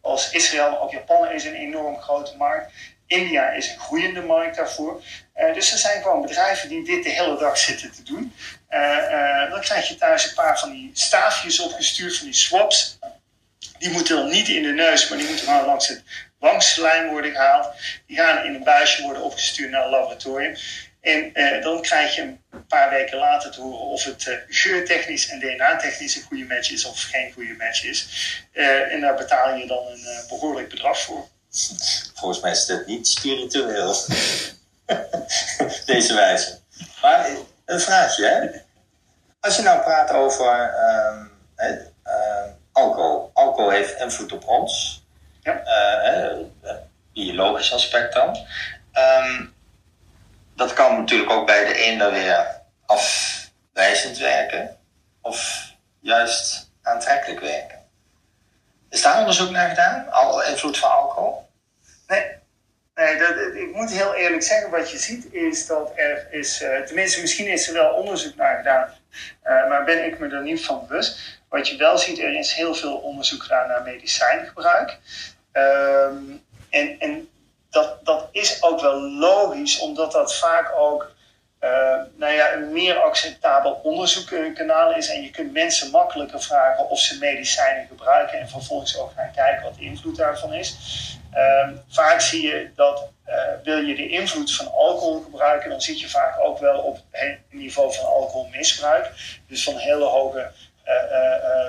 als Israël, maar ook Japan is een enorm grote markt. India is een groeiende markt daarvoor. Dus er zijn gewoon bedrijven die dit de hele dag zitten te doen. Uh, uh, dan krijg je thuis een paar van die staafjes opgestuurd, van die swaps. Die moeten dan niet in de neus, maar die moeten gewoon langs het wangslijm worden gehaald. Die gaan in een buisje worden opgestuurd naar een laboratorium. En dan krijg je een paar weken later te horen of het geurtechnisch en DNA-technisch een goede match is of geen goede match is. en daar betaal je dan een behoorlijk bedrag voor. Volgens mij is het niet spiritueel. *laughs* Deze wijze. Maar een vraagje, hè? Als je nou praat over uh, alcohol. Alcohol heeft invloed op ons. Ja. Uh, biologisch aspect dan. Ehm, dat kan natuurlijk ook bij de een dan weer afwijzend werken. Of juist aantrekkelijk werken. Is daar onderzoek naar gedaan? Al invloed van alcohol? Nee. Nee, dat, ik moet heel eerlijk zeggen, wat je ziet is dat er is, uh, tenminste misschien is er wel onderzoek naar gedaan, uh, maar ben ik me er niet van bewust. Wat je wel ziet, er is heel veel onderzoek gedaan naar medicijngebruik. Um, en en dat, dat is ook wel logisch, omdat dat vaak ook uh, nou ja, een meer acceptabel onderzoekkanaal is. En je kunt mensen makkelijker vragen of ze medicijnen gebruiken en vervolgens ook gaan kijken wat de invloed daarvan is. Uh, vaak zie je dat uh, wil je de invloed van alcohol gebruiken, dan zit je vaak ook wel op het niveau van alcoholmisbruik. Dus van hele hoge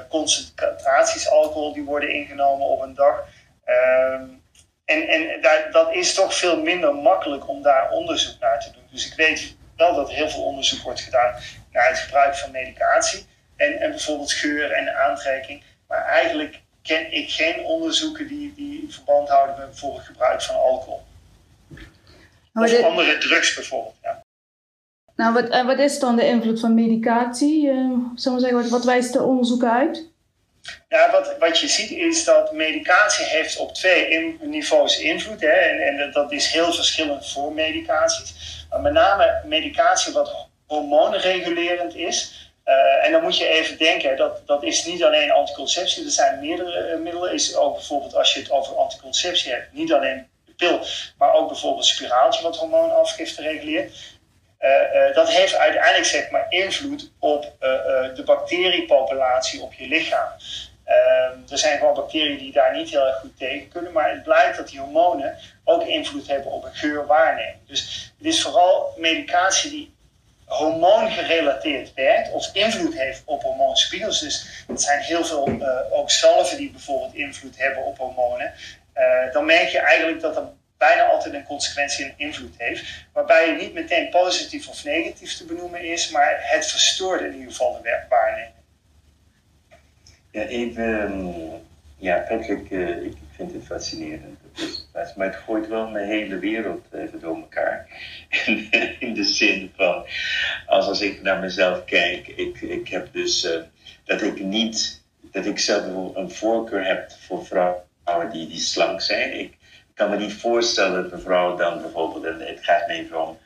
concentraties alcohol die worden ingenomen op een dag. Ehm, en en daar, dat is toch veel minder makkelijk om daar onderzoek naar te doen. Dus ik weet wel dat heel veel onderzoek wordt gedaan naar het gebruik van medicatie. En, en bijvoorbeeld geur en aantrekking. Maar eigenlijk ken ik geen onderzoeken die, die verband houden met bijvoorbeeld gebruik van alcohol. Of andere drugs bijvoorbeeld. Ja. Nou, wat, en wat is dan de invloed van medicatie? Uh, zullen we zeggen, wat, wat wijst de onderzoeken uit? Ja, wat, wat je ziet is dat medicatie heeft op twee niveaus invloed. Hè, en, en dat is heel verschillend voor medicaties. Met name medicatie wat hormoonregulerend is. Uh, en dan moet je even denken, dat, dat is niet alleen anticonceptie, er zijn meerdere uh, middelen. Is ook bijvoorbeeld als je het over anticonceptie hebt, niet alleen de pil, maar ook bijvoorbeeld spiraaltje wat hormoonafgifte reguleert. Uh, dat heeft uiteindelijk zeg maar, invloed op de bacteriepopulatie op je lichaam. Ehm, er zijn gewoon bacteriën die daar niet heel erg goed tegen kunnen, maar het blijkt dat die hormonen ook invloed hebben op een geurwaarneming. Dus het is vooral medicatie die hormoongerelateerd werkt of invloed heeft op hormoonspiegels. Dus het zijn heel veel uh, ook zalven die bijvoorbeeld invloed hebben op hormonen. Uh, dan merk je eigenlijk dat er bijna altijd een consequentie en invloed heeft. Waarbij het niet meteen positief of negatief te benoemen is, maar het verstoort in ieder geval de waarneming. Ja, even, ehm, ja, Patrick, uh, ik vind het fascinerend. maar het gooit wel mijn hele wereld even door elkaar. *laughs* in de zin van, als, als ik naar mezelf kijk, ik, ik heb dus dat ik niet, dat ik zelf een voorkeur heb voor vrouwen die, die slank zijn. Ik kan me niet voorstellen dat een vrouw dan bijvoorbeeld, en het gaat niet om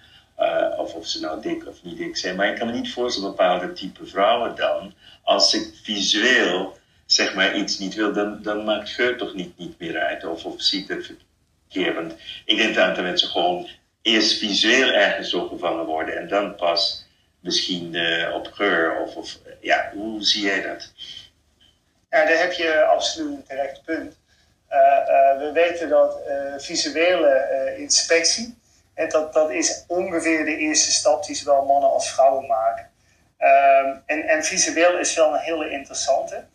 uh, of, of ze nou dik of niet dik zijn, maar ik kan me niet voorstellen bepaalde type vrouwen dan, als ik visueel zeg maar iets niet wil, dan, dan maakt geur toch niet, niet meer uit. Of, of ziet het verkeerd. Want ik denk dat de mensen gewoon eerst visueel ergens zo gevangen worden en dan pas misschien uh, op geur. Of, of, ja, hoe zie jij dat? Ja, daar heb je absoluut een terecht punt. We weten dat visuele inspectie, en dat, dat is ongeveer de eerste stap die zowel mannen als vrouwen maken. Ehm, en, en visueel is wel een hele interessante.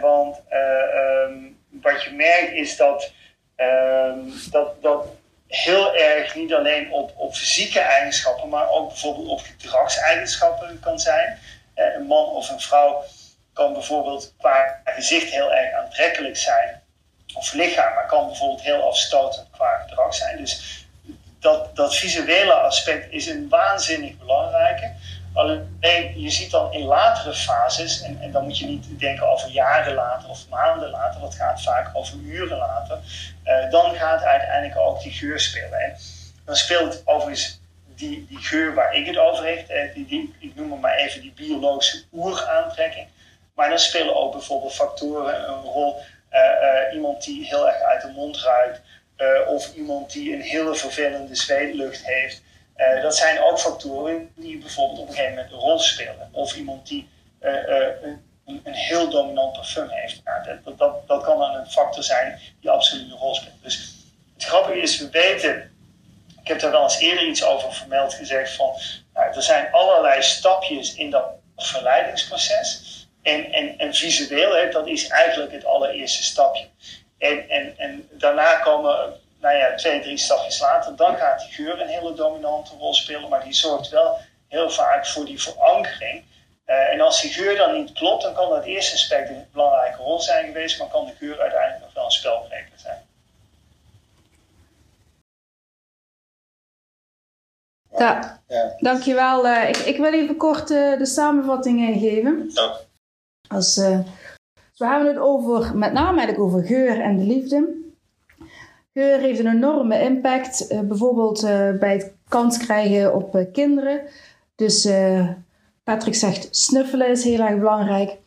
Want um, wat je merkt is dat, um, dat, dat heel erg niet alleen op, op fysieke eigenschappen, maar ook bijvoorbeeld op gedragseigenschappen kan zijn. Uh, een man of een vrouw kan bijvoorbeeld qua gezicht heel erg aantrekkelijk zijn, of lichaam, maar kan bijvoorbeeld heel afstotend qua gedrag zijn. Dus dat, dat visuele aspect is een waanzinnig belangrijke. Alleen je ziet dan in latere fases, en, en dan moet je niet denken over jaren later of maanden later, dat gaat vaak over uren later, uh, dan gaat uiteindelijk ook die geur spelen. En dan speelt overigens die, die geur waar ik het over heb, eh, die, die, ik noem het maar even die biologische oeraantrekking. Maar dan spelen ook bijvoorbeeld factoren een rol. Uh, iemand die heel erg uit de mond ruikt, of iemand die een hele vervelende zweetlucht heeft. Uh, dat zijn ook factoren die bijvoorbeeld op een gegeven moment een rol spelen. Of iemand die uh, een, een, heel dominant parfum heeft. Dat, dat, dat kan dan een factor zijn die absoluut een rol speelt. Dus het grappige is, we weten, heb daar wel eens eerder iets over vermeld gezegd van, nou, er zijn allerlei stapjes in dat verleidingsproces. En, en, en visueel, dat is eigenlijk het allereerste stapje. En, en, en daarna komen, nou ja, twee, drie stapjes later, dan gaat die geur een hele dominante rol spelen, maar die zorgt wel heel vaak voor die verankering. Uh, en als die geur dan niet klopt, dan kan dat eerste aspect een belangrijke rol zijn geweest, maar kan de geur uiteindelijk nog wel een spelbreker zijn. Ja, ja. dankjewel. Uh, ik, ik wil even kort uh, de samenvattingen geven. Ja. Als, uh, we hebben het over, met name eigenlijk over geur en de liefde. Geur heeft een enorme impact, bijvoorbeeld bij het kans krijgen op kinderen. Dus Patrick zegt snuffelen is heel erg belangrijk.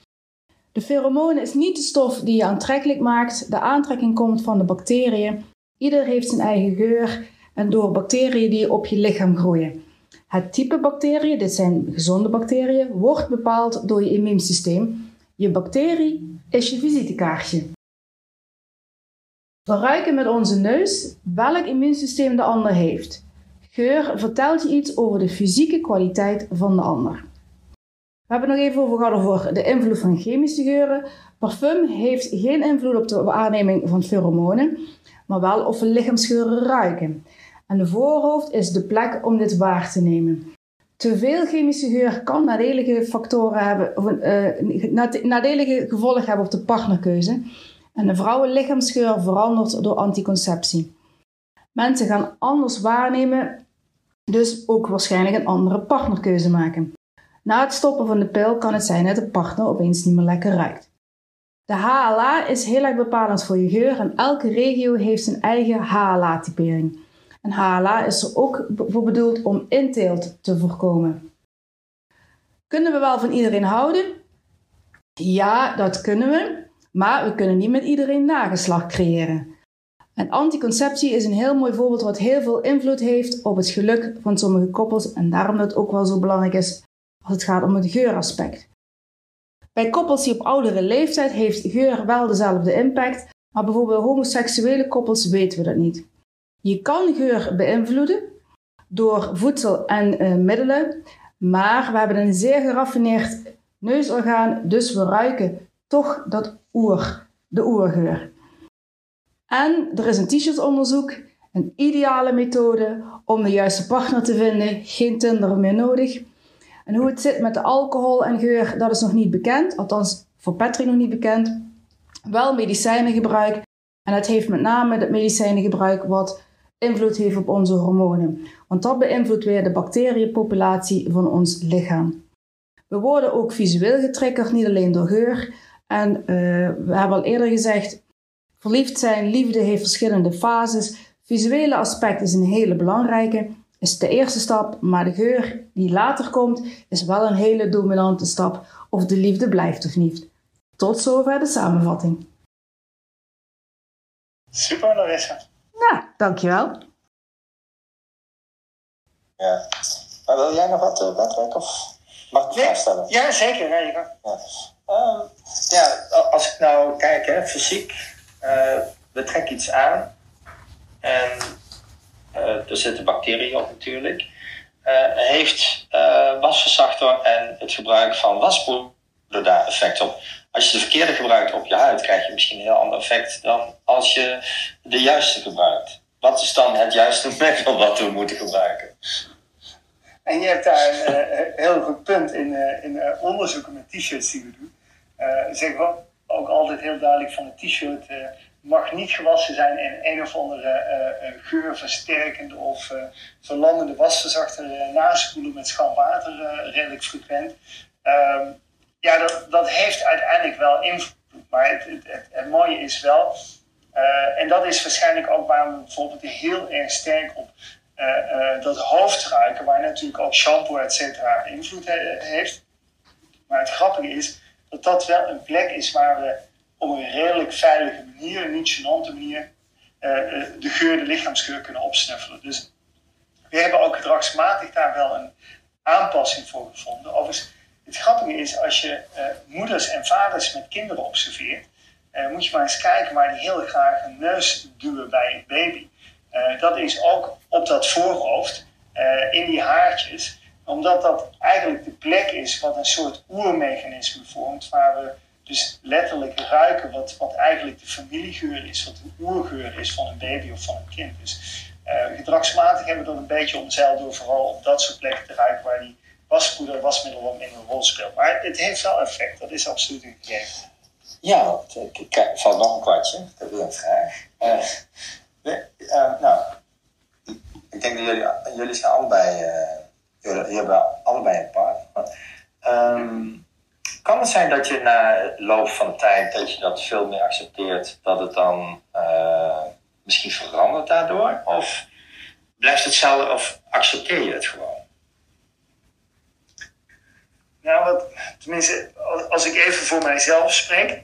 De pheromoon is niet de stof die je aantrekkelijk maakt. De aantrekking komt van de bacteriën. Ieder heeft zijn eigen geur en door bacteriën die op je lichaam groeien. Het type bacteriën, dit zijn gezonde bacteriën, wordt bepaald door je immuunsysteem. Je bacterie is je visitekaartje. We ruiken met onze neus welk immuunsysteem de ander heeft. Geur vertelt je iets over de fysieke kwaliteit van de ander. We hebben nog even over gehad over de invloed van chemische geuren. Parfum heeft geen invloed op de waarneming van pheromonen, maar wel of we lichaamsgeuren ruiken. En de voorhoofd is de plek om dit waar te nemen. Te veel chemische geur kan nadelige factoren hebben, of uh, nadelige gevolgen hebben op de partnerkeuze. En de vrouwenlichaamsgeur verandert door anticonceptie. Mensen gaan anders waarnemen, dus ook waarschijnlijk een andere partnerkeuze maken. Na het stoppen van de pil kan het zijn dat de partner opeens niet meer lekker ruikt. De HLA is heel erg bepalend voor je geur en elke regio heeft zijn eigen HLA-typering. En HLA is er ook voor bedoeld om inteelt te voorkomen. Kunnen we wel van iedereen houden? Ja, dat kunnen we, maar we kunnen niet met iedereen nageslacht creëren. En anticonceptie is een heel mooi voorbeeld wat heel veel invloed heeft op het geluk van sommige koppels en daarom dat het ook wel zo belangrijk is als het gaat om het geuraspect. Bij koppels die op oudere leeftijd heeft geur wel dezelfde impact, maar bijvoorbeeld bij homoseksuele koppels weten we dat niet. Je kan geur beïnvloeden door voedsel en uh, middelen, maar we hebben een zeer geraffineerd neusorgaan, dus we ruiken toch dat oer, de oergeur. En er is een t-shirt onderzoek, een ideale methode om de juiste partner te vinden, geen Tinder meer nodig. En hoe het zit met de alcohol en geur, dat is nog niet bekend. Althans, voor Patrick nog niet bekend. Wel medicijnengebruik. En het heeft met name het medicijnengebruik wat invloed heeft op onze hormonen. Want dat beïnvloedt weer de bacteriënpopulatie van ons lichaam. We worden ook visueel getriggerd, niet alleen door geur. En uh, we hebben al eerder gezegd, verliefd zijn, liefde heeft verschillende fases. Visuele aspect is een hele belangrijke is de eerste stap, maar de geur die later komt is wel een hele dominante stap of de liefde blijft of niet. Tot zover de samenvatting. Super, Larissa. Nou, dankjewel. Ja. Maar wil jij nog wat, uh, Patrick? Of mag ik vraag stellen? Ja, zeker. Ja, ja. Uh, ja, als ik nou kijk, hè, fysiek, uh, we trekken iets aan. En uh, er zitten bacteriën op natuurlijk. Uh, heeft uh, wasverzachter en het gebruik van waspoeder daar effect op? Als je de verkeerde gebruikt op je huid, krijg je misschien een heel ander effect dan als je de juiste gebruikt. Wat is dan het juiste *laughs* middel wat we moeten gebruiken? En je hebt daar een heel goed punt in, in onderzoeken met t-shirts die we doen. zeggen we ook altijd heel duidelijk van een t-shirt mag niet gewassen zijn in een of andere geurversterkende of verlandende wasverzachter naspoelen met schoon water redelijk frequent. Ehm, ja, dat, heeft uiteindelijk wel invloed. Maar het, het, mooie is wel, en dat is waarschijnlijk ook waarom we bijvoorbeeld heel erg sterk op dat hoofdruiken, waar natuurlijk ook shampoo et cetera invloed heeft. Maar het grappige is dat dat wel een plek is waar we op een redelijk veilige manier, een niet gênante manier, de geur, de lichaamsgeur kunnen opsnuffelen. Dus we hebben ook gedragsmatig daar wel een aanpassing voor gevonden. Overigens, het grappige is, als je uh, moeders en vaders met kinderen observeert, uh, moet je maar eens kijken waar die heel graag een neus duwen bij een baby. Uh, dat is ook op dat voorhoofd, in die haartjes. Omdat dat eigenlijk de plek is wat een soort oermechanisme vormt. Waar we dus letterlijk ruiken wat, wat eigenlijk de familiegeur is. Wat de oergeur is van een baby of van een kind. Dus gedragsmatig hebben we dat een beetje omzeild door vooral op dat soort plekken te ruiken waar die waspoeder, wasmiddel wat minder een rol speelt. Maar het heeft wel effect, dat is absoluut een gegeven. Ja, ik valt nog een kwartje. Dat is een vraag. Uh, uh, nou, ik denk dat jullie, jullie zijn allebei, jullie hebben allebei een partner. Um, kan het zijn dat je na loop van tijd dat je dat veel meer accepteert, dat het dan misschien verandert daardoor? Of blijft het hetzelfde of accepteer je het gewoon? Nou, wat, tenminste, als ik even voor mijzelf spreek.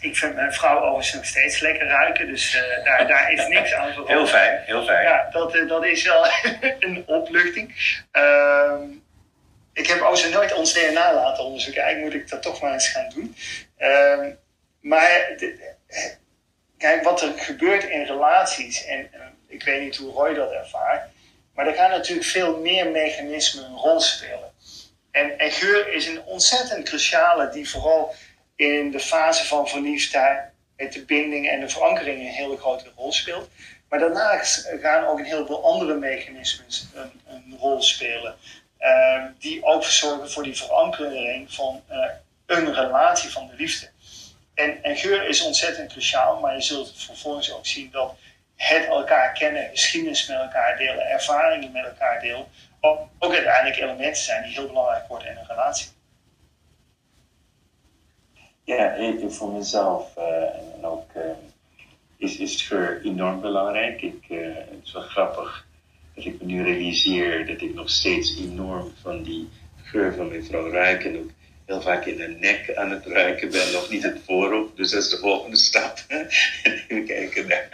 Ik vind mijn vrouw overigens nog steeds lekker ruiken, dus uh, daar, daar is niks aan veranderd. Heel fijn, heel fijn. Ja, dat, uh, dat is wel *laughs* een opluchting. Uh, ik heb overigens nooit ons DNA laten onderzoeken. Eigenlijk moet ik dat toch maar eens gaan doen. Ehm, maar de, kijk, wat er gebeurt in relaties, en ik weet niet hoe Roy dat ervaart, maar er gaan natuurlijk veel meer mechanismen een rol spelen. En, en geur is een ontzettend cruciale die vooral in de fase van verliefdheid, de binding en de verankering een hele grote rol speelt. Maar daarnaast gaan ook een heleboel andere mechanismen een, een rol spelen. Uh, die ook zorgen voor die verankering van uh, een relatie van de liefde. En, en, geur is ontzettend cruciaal, maar je zult vervolgens ook zien dat het elkaar kennen, geschiedenis met elkaar delen, ervaringen met elkaar delen, ook, uiteindelijk elementen zijn die heel belangrijk worden in een relatie. Ja, voor mezelf uh, en ook uh, is, is geur enorm belangrijk. Ik, uh, het is wel grappig dat ik me nu realiseer dat ik nog steeds enorm van die geur van mijn vrouw ruik en ook heel vaak in de nek aan het ruiken ben, nog niet het voorop. Dus dat is de volgende stap. *laughs* Even kijken daar.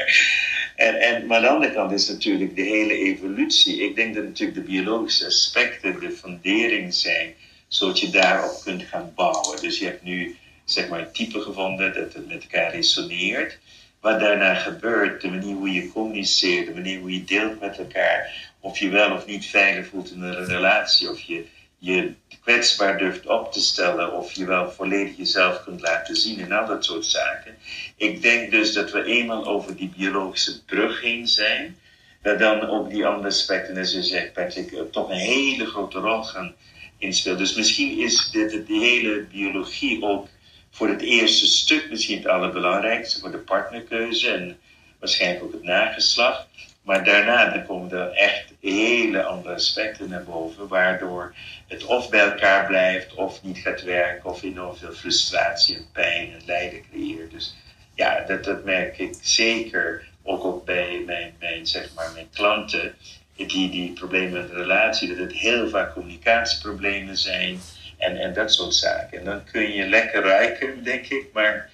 En, en, maar aan de andere kant is natuurlijk de hele evolutie. Ik denk dat natuurlijk de biologische aspecten de fundering zijn, zodat je daarop kunt gaan bouwen. Dus je hebt nu zeg maar een type gevonden dat het met elkaar resoneert. Wat daarna gebeurt, de manier hoe je communiceert, de manier hoe je deelt met elkaar, of je wel of niet veilig voelt in een relatie, of je je kwetsbaar durft op te stellen of je wel volledig jezelf kunt laten zien en al dat soort zaken. Ik denk dus dat we eenmaal over die biologische brug heen zijn, dat dan ook die andere aspecten, als je zegt Patrick, eh, toch een hele grote rol gaan inspelen. Dus misschien is dit, de hele biologie ook voor het eerste stuk misschien het allerbelangrijkste, voor de partnerkeuze en waarschijnlijk ook het nageslacht. Maar daarna komen er echt hele andere aspecten naar boven, waardoor het of bij elkaar blijft of niet gaat werken, of enorm veel frustratie en pijn en lijden creëert. Dus ja, dat, dat merk ik zeker ook, ook bij mijn, mijn, zeg maar, mijn klanten, die, die problemen met de relatie, dat het heel vaak communicatieproblemen zijn en, en dat soort zaken. En dan kun je lekker ruiken, denk ik, maar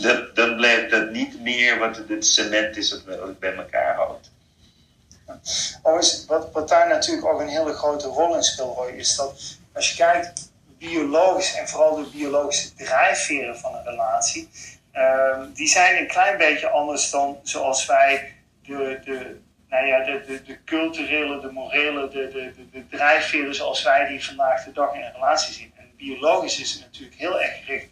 dat, dan blijft dat niet meer wat het cement is wat het bij elkaar houdt. Overigens, wat, wat daar natuurlijk ook een hele grote rol in speelt, Roy, is dat als je kijkt biologisch en vooral de biologische drijfveren van een relatie, um, die zijn een klein beetje anders dan zoals wij de, de, nou ja, de, de, de culturele, de morele, de, de, de, de drijfveren zoals wij die vandaag de dag in een relatie zien. En biologisch is het natuurlijk heel erg gericht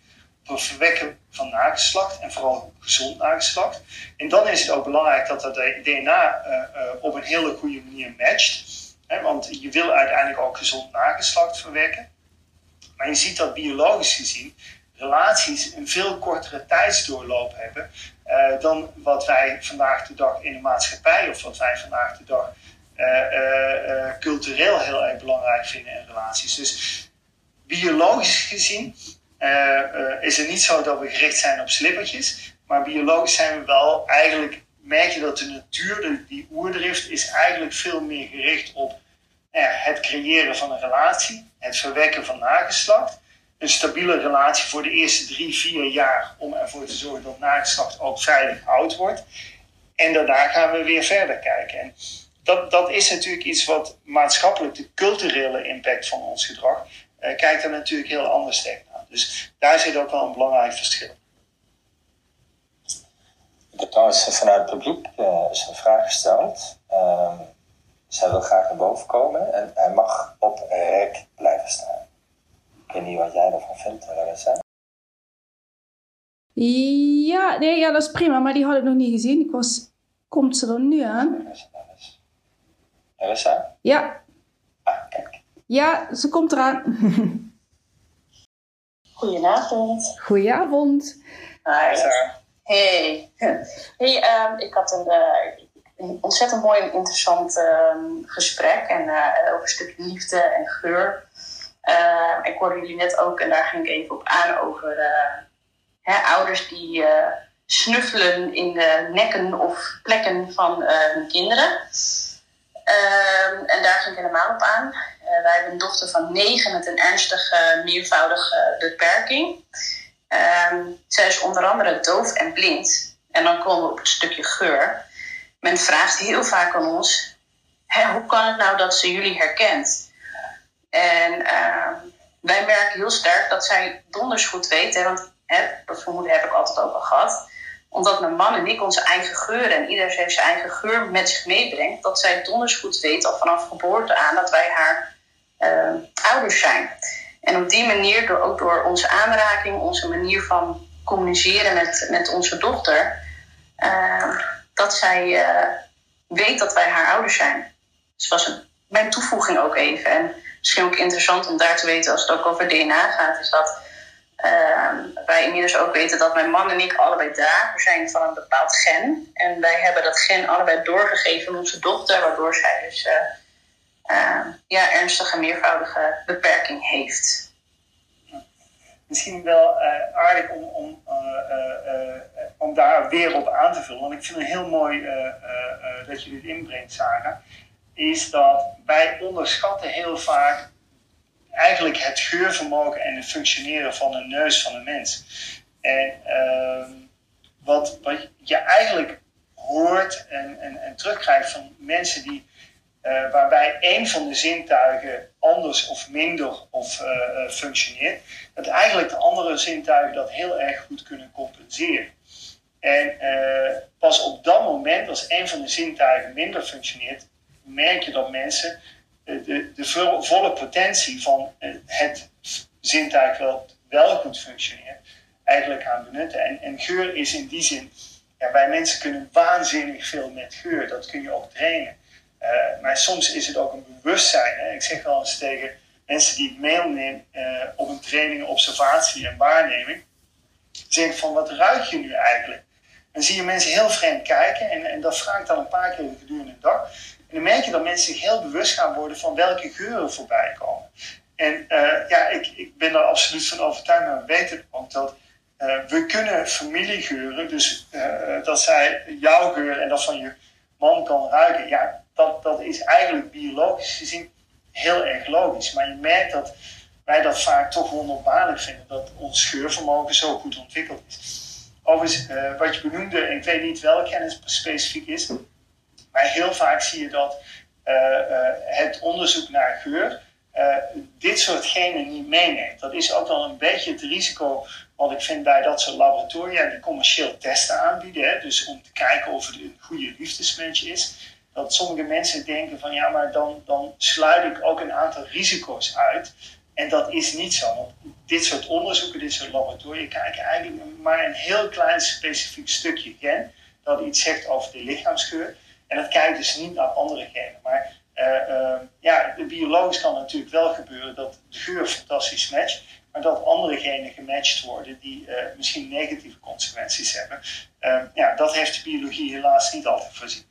door verwekken van nageslacht en vooral gezond nageslacht. En dan is het ook belangrijk dat dat DNA uh, uh, op een hele goede manier matcht. Hè, want je wil uiteindelijk ook gezond nageslacht verwekken. Maar je ziet dat biologisch gezien relaties een veel kortere tijdsdoorloop hebben dan wat wij vandaag de dag in de maatschappij of wat wij vandaag de dag cultureel heel erg belangrijk vinden in relaties. Dus biologisch gezien is het niet zo dat we gericht zijn op slippertjes. Maar biologisch zijn we wel eigenlijk, merk je dat de natuur, die oerdrift, is eigenlijk veel meer gericht op uh, het creëren van een relatie, het verwekken van nageslacht. Een stabiele relatie voor de eerste drie, vier jaar om ervoor te zorgen dat nageslacht ook veilig oud wordt. En daarna gaan we weer verder kijken. En dat, dat is natuurlijk iets wat maatschappelijk de culturele impact van ons gedrag kijkt er natuurlijk heel anders tegenaan. Dus daar zit ook wel een belangrijk verschil. Ik trouwens, vanuit het publiek uh, is een vraag gesteld. Uh, zij wil graag naar boven komen en hij mag op rek blijven staan. Ik weet niet wat jij ervan vindt, Larissa. Ja, nee, ja, dat is prima, maar die had ik nog niet gezien. Ik was, komt ze er nu aan? Larissa? Ja. Ah, kijk. Ja, ze komt eraan. *laughs* Goedenavond. Goedenavond. Hi. Hey. hey um, ik had een, uh, een ontzettend mooi en interessant uh, gesprek en, uh, over een stukje liefde en geur. ik hoorde jullie net ook, en daar ging ik even op aan, over hè, ouders die snuffelen in de nekken of plekken van hun kinderen. Ehm, en daar ging ik helemaal op aan. wij hebben een dochter van negen met een ernstige meervoudige beperking. Um, zij is onder andere doof en blind. En dan komen we op het stukje geur. Men vraagt heel vaak aan ons: hoe kan het nou dat ze jullie herkent? En uh, wij merken heel sterk dat zij donders goed weet, hè, want hè, dat vermoeden heb ik altijd ook al gehad. Omdat mijn man en ik onze eigen geur en ieder heeft zijn eigen geur met zich meebrengt, dat zij donders goed weet al vanaf geboorte aan dat wij haar uh, ouders zijn. En op die manier, door, ook door onze aanraking, onze manier van communiceren met, met onze dochter, uh, dat zij uh, weet dat wij haar ouders zijn. Dus was een, mijn toevoeging ook even. En misschien ook interessant om daar te weten als het ook over DNA gaat, is dat uh, wij inmiddels ook weten dat mijn man en ik allebei drager zijn van een bepaald gen. En wij hebben dat gen allebei doorgegeven aan onze dochter, waardoor zij dus uh, ja, ernstige meervoudige beperking heeft. Misschien wel uh, aardig om, om, uh, om daar weer op aan te vullen, want ik vind het heel mooi dat je dit inbrengt, Sarah, is dat wij onderschatten heel vaak eigenlijk het geurvermogen en het functioneren van een neus van een mens. En ehm, wat, wat je eigenlijk hoort en, en, en terugkrijgt van mensen die uh, waarbij één van de zintuigen anders of minder of, uh, functioneert, dat eigenlijk de andere zintuigen dat heel erg goed kunnen compenseren. En pas op dat moment, als één van de zintuigen minder functioneert, merk je dat mensen de, de volle potentie van het zintuig wel, wel goed functioneert, eigenlijk gaan benutten. En, en geur is in die zin, ja, mensen kunnen waanzinnig veel met geur, dat kun je ook trainen. Uh, maar soms is het ook een bewustzijn. Hè? Ik zeg wel eens tegen mensen die ik meeneem uh, op een training, observatie en waarneming. Zeg van, wat ruik je nu eigenlijk? Dan zie je mensen heel vreemd kijken en, en dat vraag ik dan een paar keer gedurende de dag. En dan merk je dat mensen zich heel bewust gaan worden van welke geuren voorbij komen. En uh, ja, ik, ik ben er absoluut van overtuigd, maar we weten ook dat we kunnen familiegeuren, dus dat zij jouw geur en dat van je man kan ruiken, ja, dat, dat is eigenlijk biologisch gezien heel erg logisch. Maar je merkt dat wij dat vaak toch wonderbaarlijk vinden, dat ons geurvermogen zo goed ontwikkeld is. Overigens, wat je benoemde, ik weet niet welke kennis specifiek is, maar heel vaak zie je dat uh, uh, het onderzoek naar geur dit soort genen niet meeneemt. Dat is ook wel een beetje het risico wat ik vind bij dat soort laboratoria die commercieel testen aanbieden. Hè, dus om te kijken of het een goede liefdesmatch is dat sommige mensen denken van ja, maar dan, dan sluit ik ook een aantal risico's uit. En dat is niet zo. Want dit soort onderzoeken, dit soort laboratoria kijken eigenlijk maar een heel klein specifiek stukje gen dat iets zegt over de lichaamsgeur. En dat kijkt dus niet naar andere genen. Maar uh, uh, ja, biologisch kan natuurlijk wel gebeuren dat de geur fantastisch matcht, maar dat andere genen gematcht worden die uh, misschien negatieve consequenties hebben. ja, dat heeft de biologie helaas niet altijd voorzien.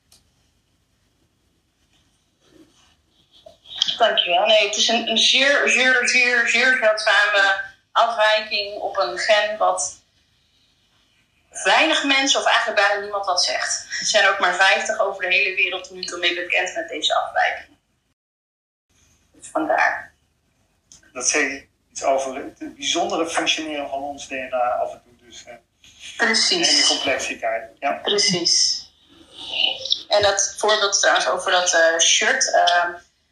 Dankjewel. Nee, het is een, een zeer, zeer, zeer, zeer zeldzame afwijking op een gen wat weinig mensen, of eigenlijk bijna niemand wat zegt. Er zijn ook maar 50 over de hele wereld nu toe mee bekend met deze afwijking. Dus vandaar. Dat zegt iets over het bijzondere functioneren van ons DNA af en toe. Dus, uh, Precies. En de complexiteit. Ja. Precies. En dat voorbeeld trouwens over dat uh, shirt. Uh,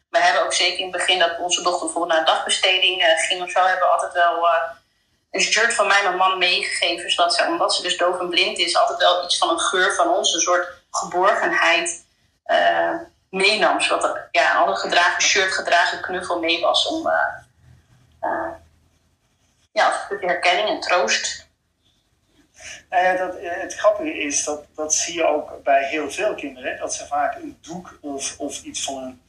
we hebben ook zeker in het begin dat onze dochter bijvoorbeeld naar een dagbesteding uh, ging of zo, hebben we altijd wel een shirt van mij mijn man meegegeven. Zodat ze, omdat ze dus doof en blind is, altijd wel iets van een geur van ons, een soort geborgenheid uh, meenam. Zodat er ja, al een gedragen shirt, gedragen knuffel mee was om uh, ja, een herkenning en troost. Nou dat, het grappige is, dat, dat zie je ook bij heel veel kinderen, dat ze vaak een doek of, of iets van een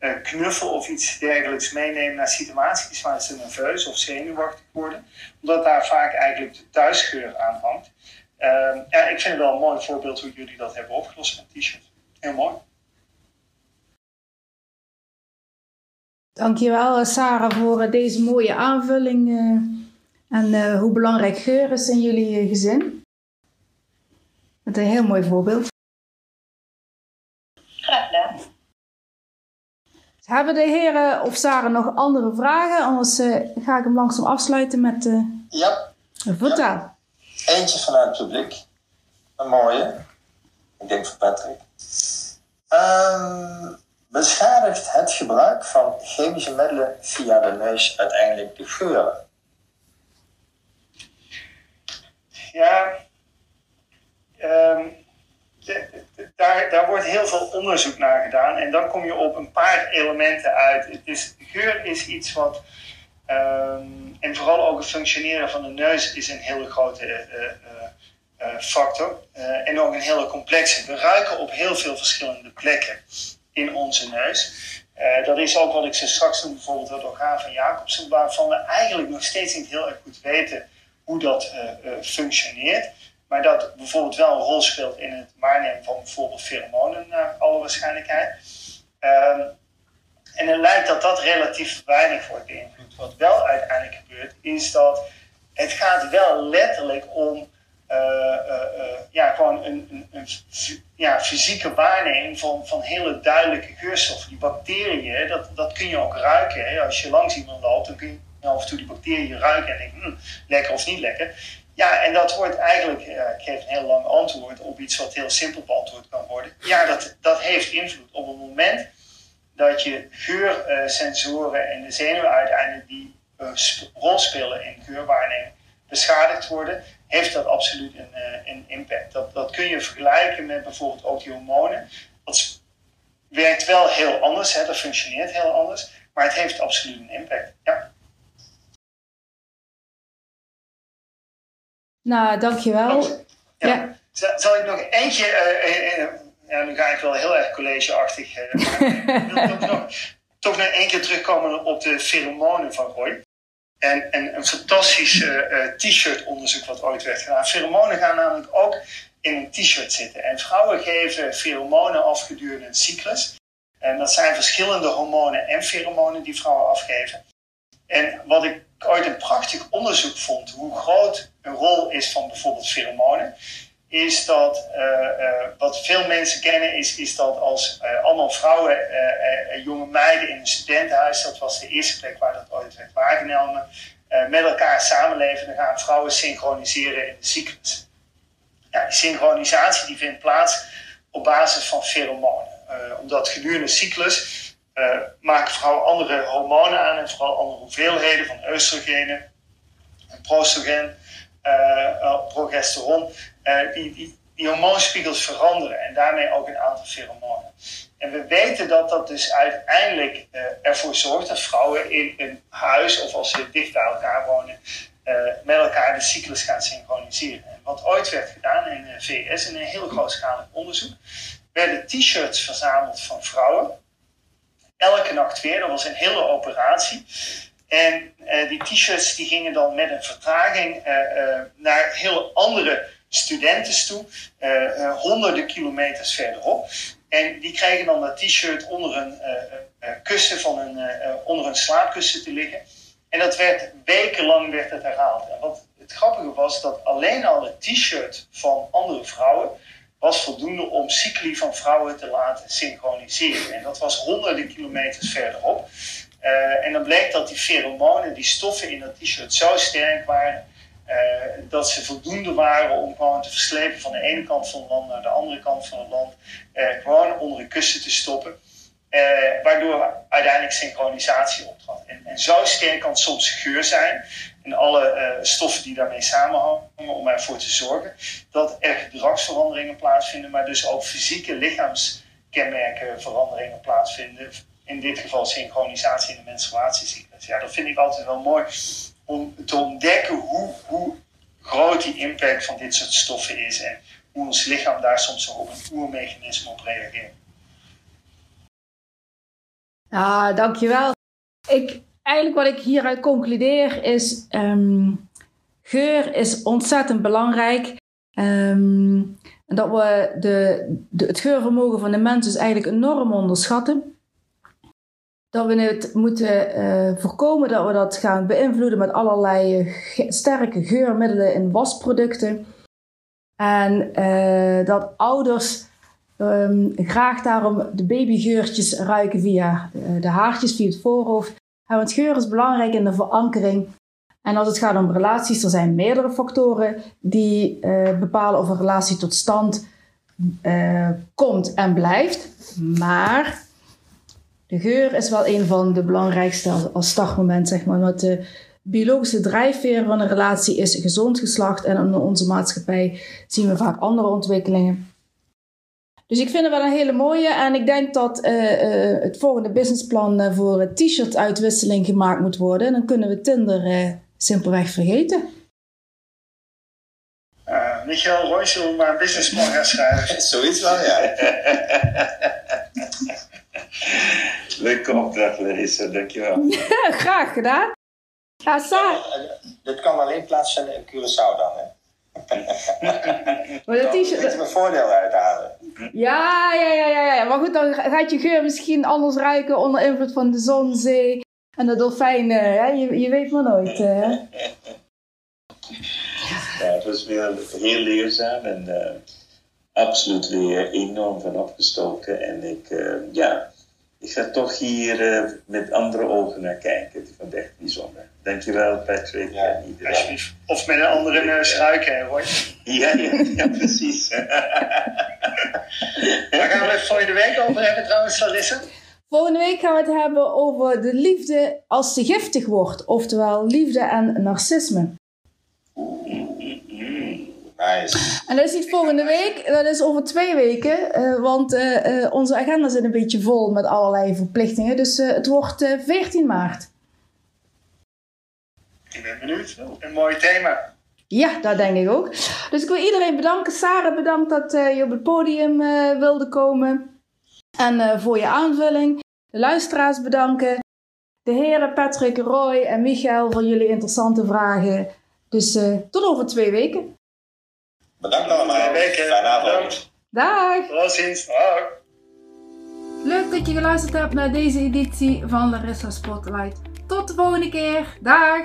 uh, knuffel of iets dergelijks meenemen naar situaties waar ze nerveus of zenuwachtig worden. Omdat daar vaak eigenlijk de thuisgeur aan hangt. Uh, ja, ik vind het wel een mooi voorbeeld hoe jullie dat hebben opgelost met t-shirt. Heel mooi. Dankjewel Sarah voor deze mooie aanvulling en hoe belangrijk geur is in jullie gezin. Met een heel mooi voorbeeld. Graag gedaan. Hebben de heren of Sarah nog andere vragen? Anders uh, ga ik hem langzaam afsluiten met uh, ja. vertel. Ja. Eentje vanuit het publiek. Een mooie. Ik denk voor Patrick. Um, beschadigt het gebruik van chemische middelen via de neus uiteindelijk de geuren? Ja, um, daar, daar wordt heel veel onderzoek naar gedaan. En dan kom je op een paar elementen uit. Geur is iets wat. Um, en vooral ook het functioneren van de neus is een hele grote uh, uh, uh, factor. en ook een hele complexe. We ruiken op heel veel verschillende plekken in onze neus. dat is ook wat ik ze straks noem, bijvoorbeeld het orgaan van Jacobsen, waarvan we eigenlijk nog steeds niet heel erg goed weten hoe dat functioneert. Maar dat bijvoorbeeld wel een rol speelt in het waarnemen van bijvoorbeeld pheromonen naar alle waarschijnlijkheid. Um, en het lijkt dat dat relatief weinig wordt beïnvloed. Wat wel uiteindelijk gebeurt, is dat het gaat wel letterlijk om uh, uh, ja, gewoon een, een, een, ja, fysieke waarneming van, van hele duidelijke geurstoffen. Die bacteriën, dat, dat kun je ook ruiken. Hè? Als je langs iemand loopt, dan kun je af en toe die bacteriën ruiken en denken, hm, lekker of niet lekker. Ja, en dat wordt eigenlijk, uh, ik geef een heel lang antwoord op iets wat heel simpel beantwoord kan worden. Ja, dat, dat heeft invloed. Op het moment dat je geursensoren en de zenuwen uiteindelijk die uh, rol spelen in geurwaarneming beschadigd worden, heeft dat absoluut een, uh, een impact. Dat, dat kun je vergelijken met bijvoorbeeld ook die hormonen. Dat werkt wel heel anders, hè, dat functioneert heel anders, maar het heeft absoluut een impact. Ja. Nou, dankjewel. Ja. ja. Zal ik nog eentje, uh, uh, ja, nu ga ik wel heel erg collegeachtig, *laughs* ik wil toch nog, toch nog één keer terugkomen op de pheromonen van Roy. En, en een fantastisch t-shirt onderzoek wat ooit werd gedaan. Pheromonen gaan namelijk ook in een t-shirt zitten. En vrouwen geven pheromonen af gedurende een cyclus. En dat zijn verschillende hormonen en pheromonen die vrouwen afgeven. En wat ik ooit een prachtig onderzoek vond, hoe groot een rol is van bijvoorbeeld pheromonen, is dat uh, uh, wat veel mensen kennen, is, is dat als uh, allemaal vrouwen en jonge meiden in een studentenhuis, dat was de eerste plek waar dat ooit werd waargenomen, met elkaar samenleven, dan gaan vrouwen synchroniseren in de cyclus. Ja, die synchronisatie die vindt plaats op basis van pheromonen. omdat gedurende de cyclus uh, maken vrouwen andere hormonen aan en vooral andere hoeveelheden van oestrogenen en prostrogen, uh, progesteron. die, die, die hormoonspiegels veranderen en daarmee ook een aantal pheromonen. En we weten dat dat dus uiteindelijk ervoor zorgt dat vrouwen in een huis of als ze dicht bij elkaar wonen, met elkaar de cyclus gaan synchroniseren. En wat ooit werd gedaan in de VS in een heel grootschalig onderzoek, werden t-shirts verzameld van vrouwen elke nacht weer. Dat was een hele operatie. En uh, die t-shirts die gingen dan met een vertraging uh, uh, naar heel andere studenten toe, honderden kilometers verderop. En die kregen dan dat t-shirt onder een kussen van een, onder een slaapkussen te liggen. En dat werd wekenlang werd het herhaald. En wat het grappige was dat alleen al het t-shirt van andere vrouwen was voldoende om cycli van vrouwen te laten synchroniseren. En dat was honderden kilometers verderop. Uh, en dan bleek dat die pheromonen, die stoffen in dat t-shirt zo sterk waren, uh, dat ze voldoende waren om gewoon te verslepen van de ene kant van het land naar de andere kant van het land, uh, gewoon onder een kussen te stoppen. waardoor uiteindelijk synchronisatie optrad. En En zo sterk kan soms geur zijn en alle uh, stoffen die daarmee samenhangen om ervoor te zorgen dat er gedragsveranderingen plaatsvinden, maar dus ook fysieke lichaamskenmerken veranderingen plaatsvinden. In dit geval synchronisatie in de menstruatiecyclus. Ja, dat vind ik altijd wel mooi om te ontdekken hoe, hoe groot die impact van dit soort stoffen is en hoe ons lichaam daar soms op een oermechanisme op reageert. Ja, dankjewel. Ik, eigenlijk wat ik hieruit concludeer is, um, geur is ontzettend belangrijk. Um, dat we de, het geurvermogen van de mens dus eigenlijk enorm onderschatten. Dat we het moeten uh, voorkomen dat we dat gaan beïnvloeden met allerlei sterke geurmiddelen in wasproducten. En uh, dat ouders um, graag daarom de babygeurtjes ruiken via de haartjes, via het voorhoofd. En het geur is belangrijk in de verankering. En als het gaat om relaties, er zijn meerdere factoren die uh, bepalen of een relatie tot stand uh, komt en blijft. Maar de geur is wel een van de belangrijkste als startmoment, zeg maar. Want de biologische drijfveer van een relatie is gezond geslacht. En in onze maatschappij zien we vaak andere ontwikkelingen. Dus ik vind het wel een hele mooie. En ik denk dat uh, uh, het volgende businessplan uh, voor t-shirt uitwisseling gemaakt moet worden. En dan kunnen we Tinder simpelweg vergeten. Michael Roy, zullen we maar een businessplan gaan schrijven? *laughs* Zoiets wel, ja. *laughs* Leuke opdracht, Larissa. Dankjewel. *laughs* Graag gedaan. Ja. Dit kan alleen plaatsvinden in Curaçao dan, hè? *laughs* maar dat je mijn voordeel uithalen. Ja, ja, ja, ja, ja. Maar goed, dan gaat je geur misschien anders ruiken onder invloed van de zon, zee en de dolfijnen. Hè? Je, je weet maar nooit. Hè? *laughs* Ja, het was weer heel leerzaam en uh, absoluut weer enorm van opgestoken. En ik, uh, ja, ik ga toch hier uh, met andere ogen naar kijken. Ik vond het echt bijzonder. Dankjewel, Patrick. Ja, en iedereen. Of met een andere neus ruiken, hoor. Ja, ja, ja precies. *laughs* Waar gaan we het volgende week over hebben trouwens, Larissa? Volgende week gaan we het hebben over de liefde als ze giftig wordt. Oftewel liefde en narcisme. Nice. En dat is niet volgende week, dat is over twee weken. Uh, want uh, uh, onze agenda zit een beetje vol met allerlei verplichtingen. Dus het wordt 14 maart. Ik ben benieuwd. Een mooi thema. Ja, dat denk ik ook. Dus ik wil iedereen bedanken. Sarah, bedankt dat je op het podium wilde komen. En voor je aanvulling. De luisteraars bedanken. De heren Patrick, Roy en Michael voor jullie interessante vragen. Dus tot over twee weken. Bedankt allemaal. Fijne avond. Dag. Tot ziens. Dag. Leuk dat je geluisterd hebt naar deze editie van Larissa Spotlight. Tot de volgende keer. Dag.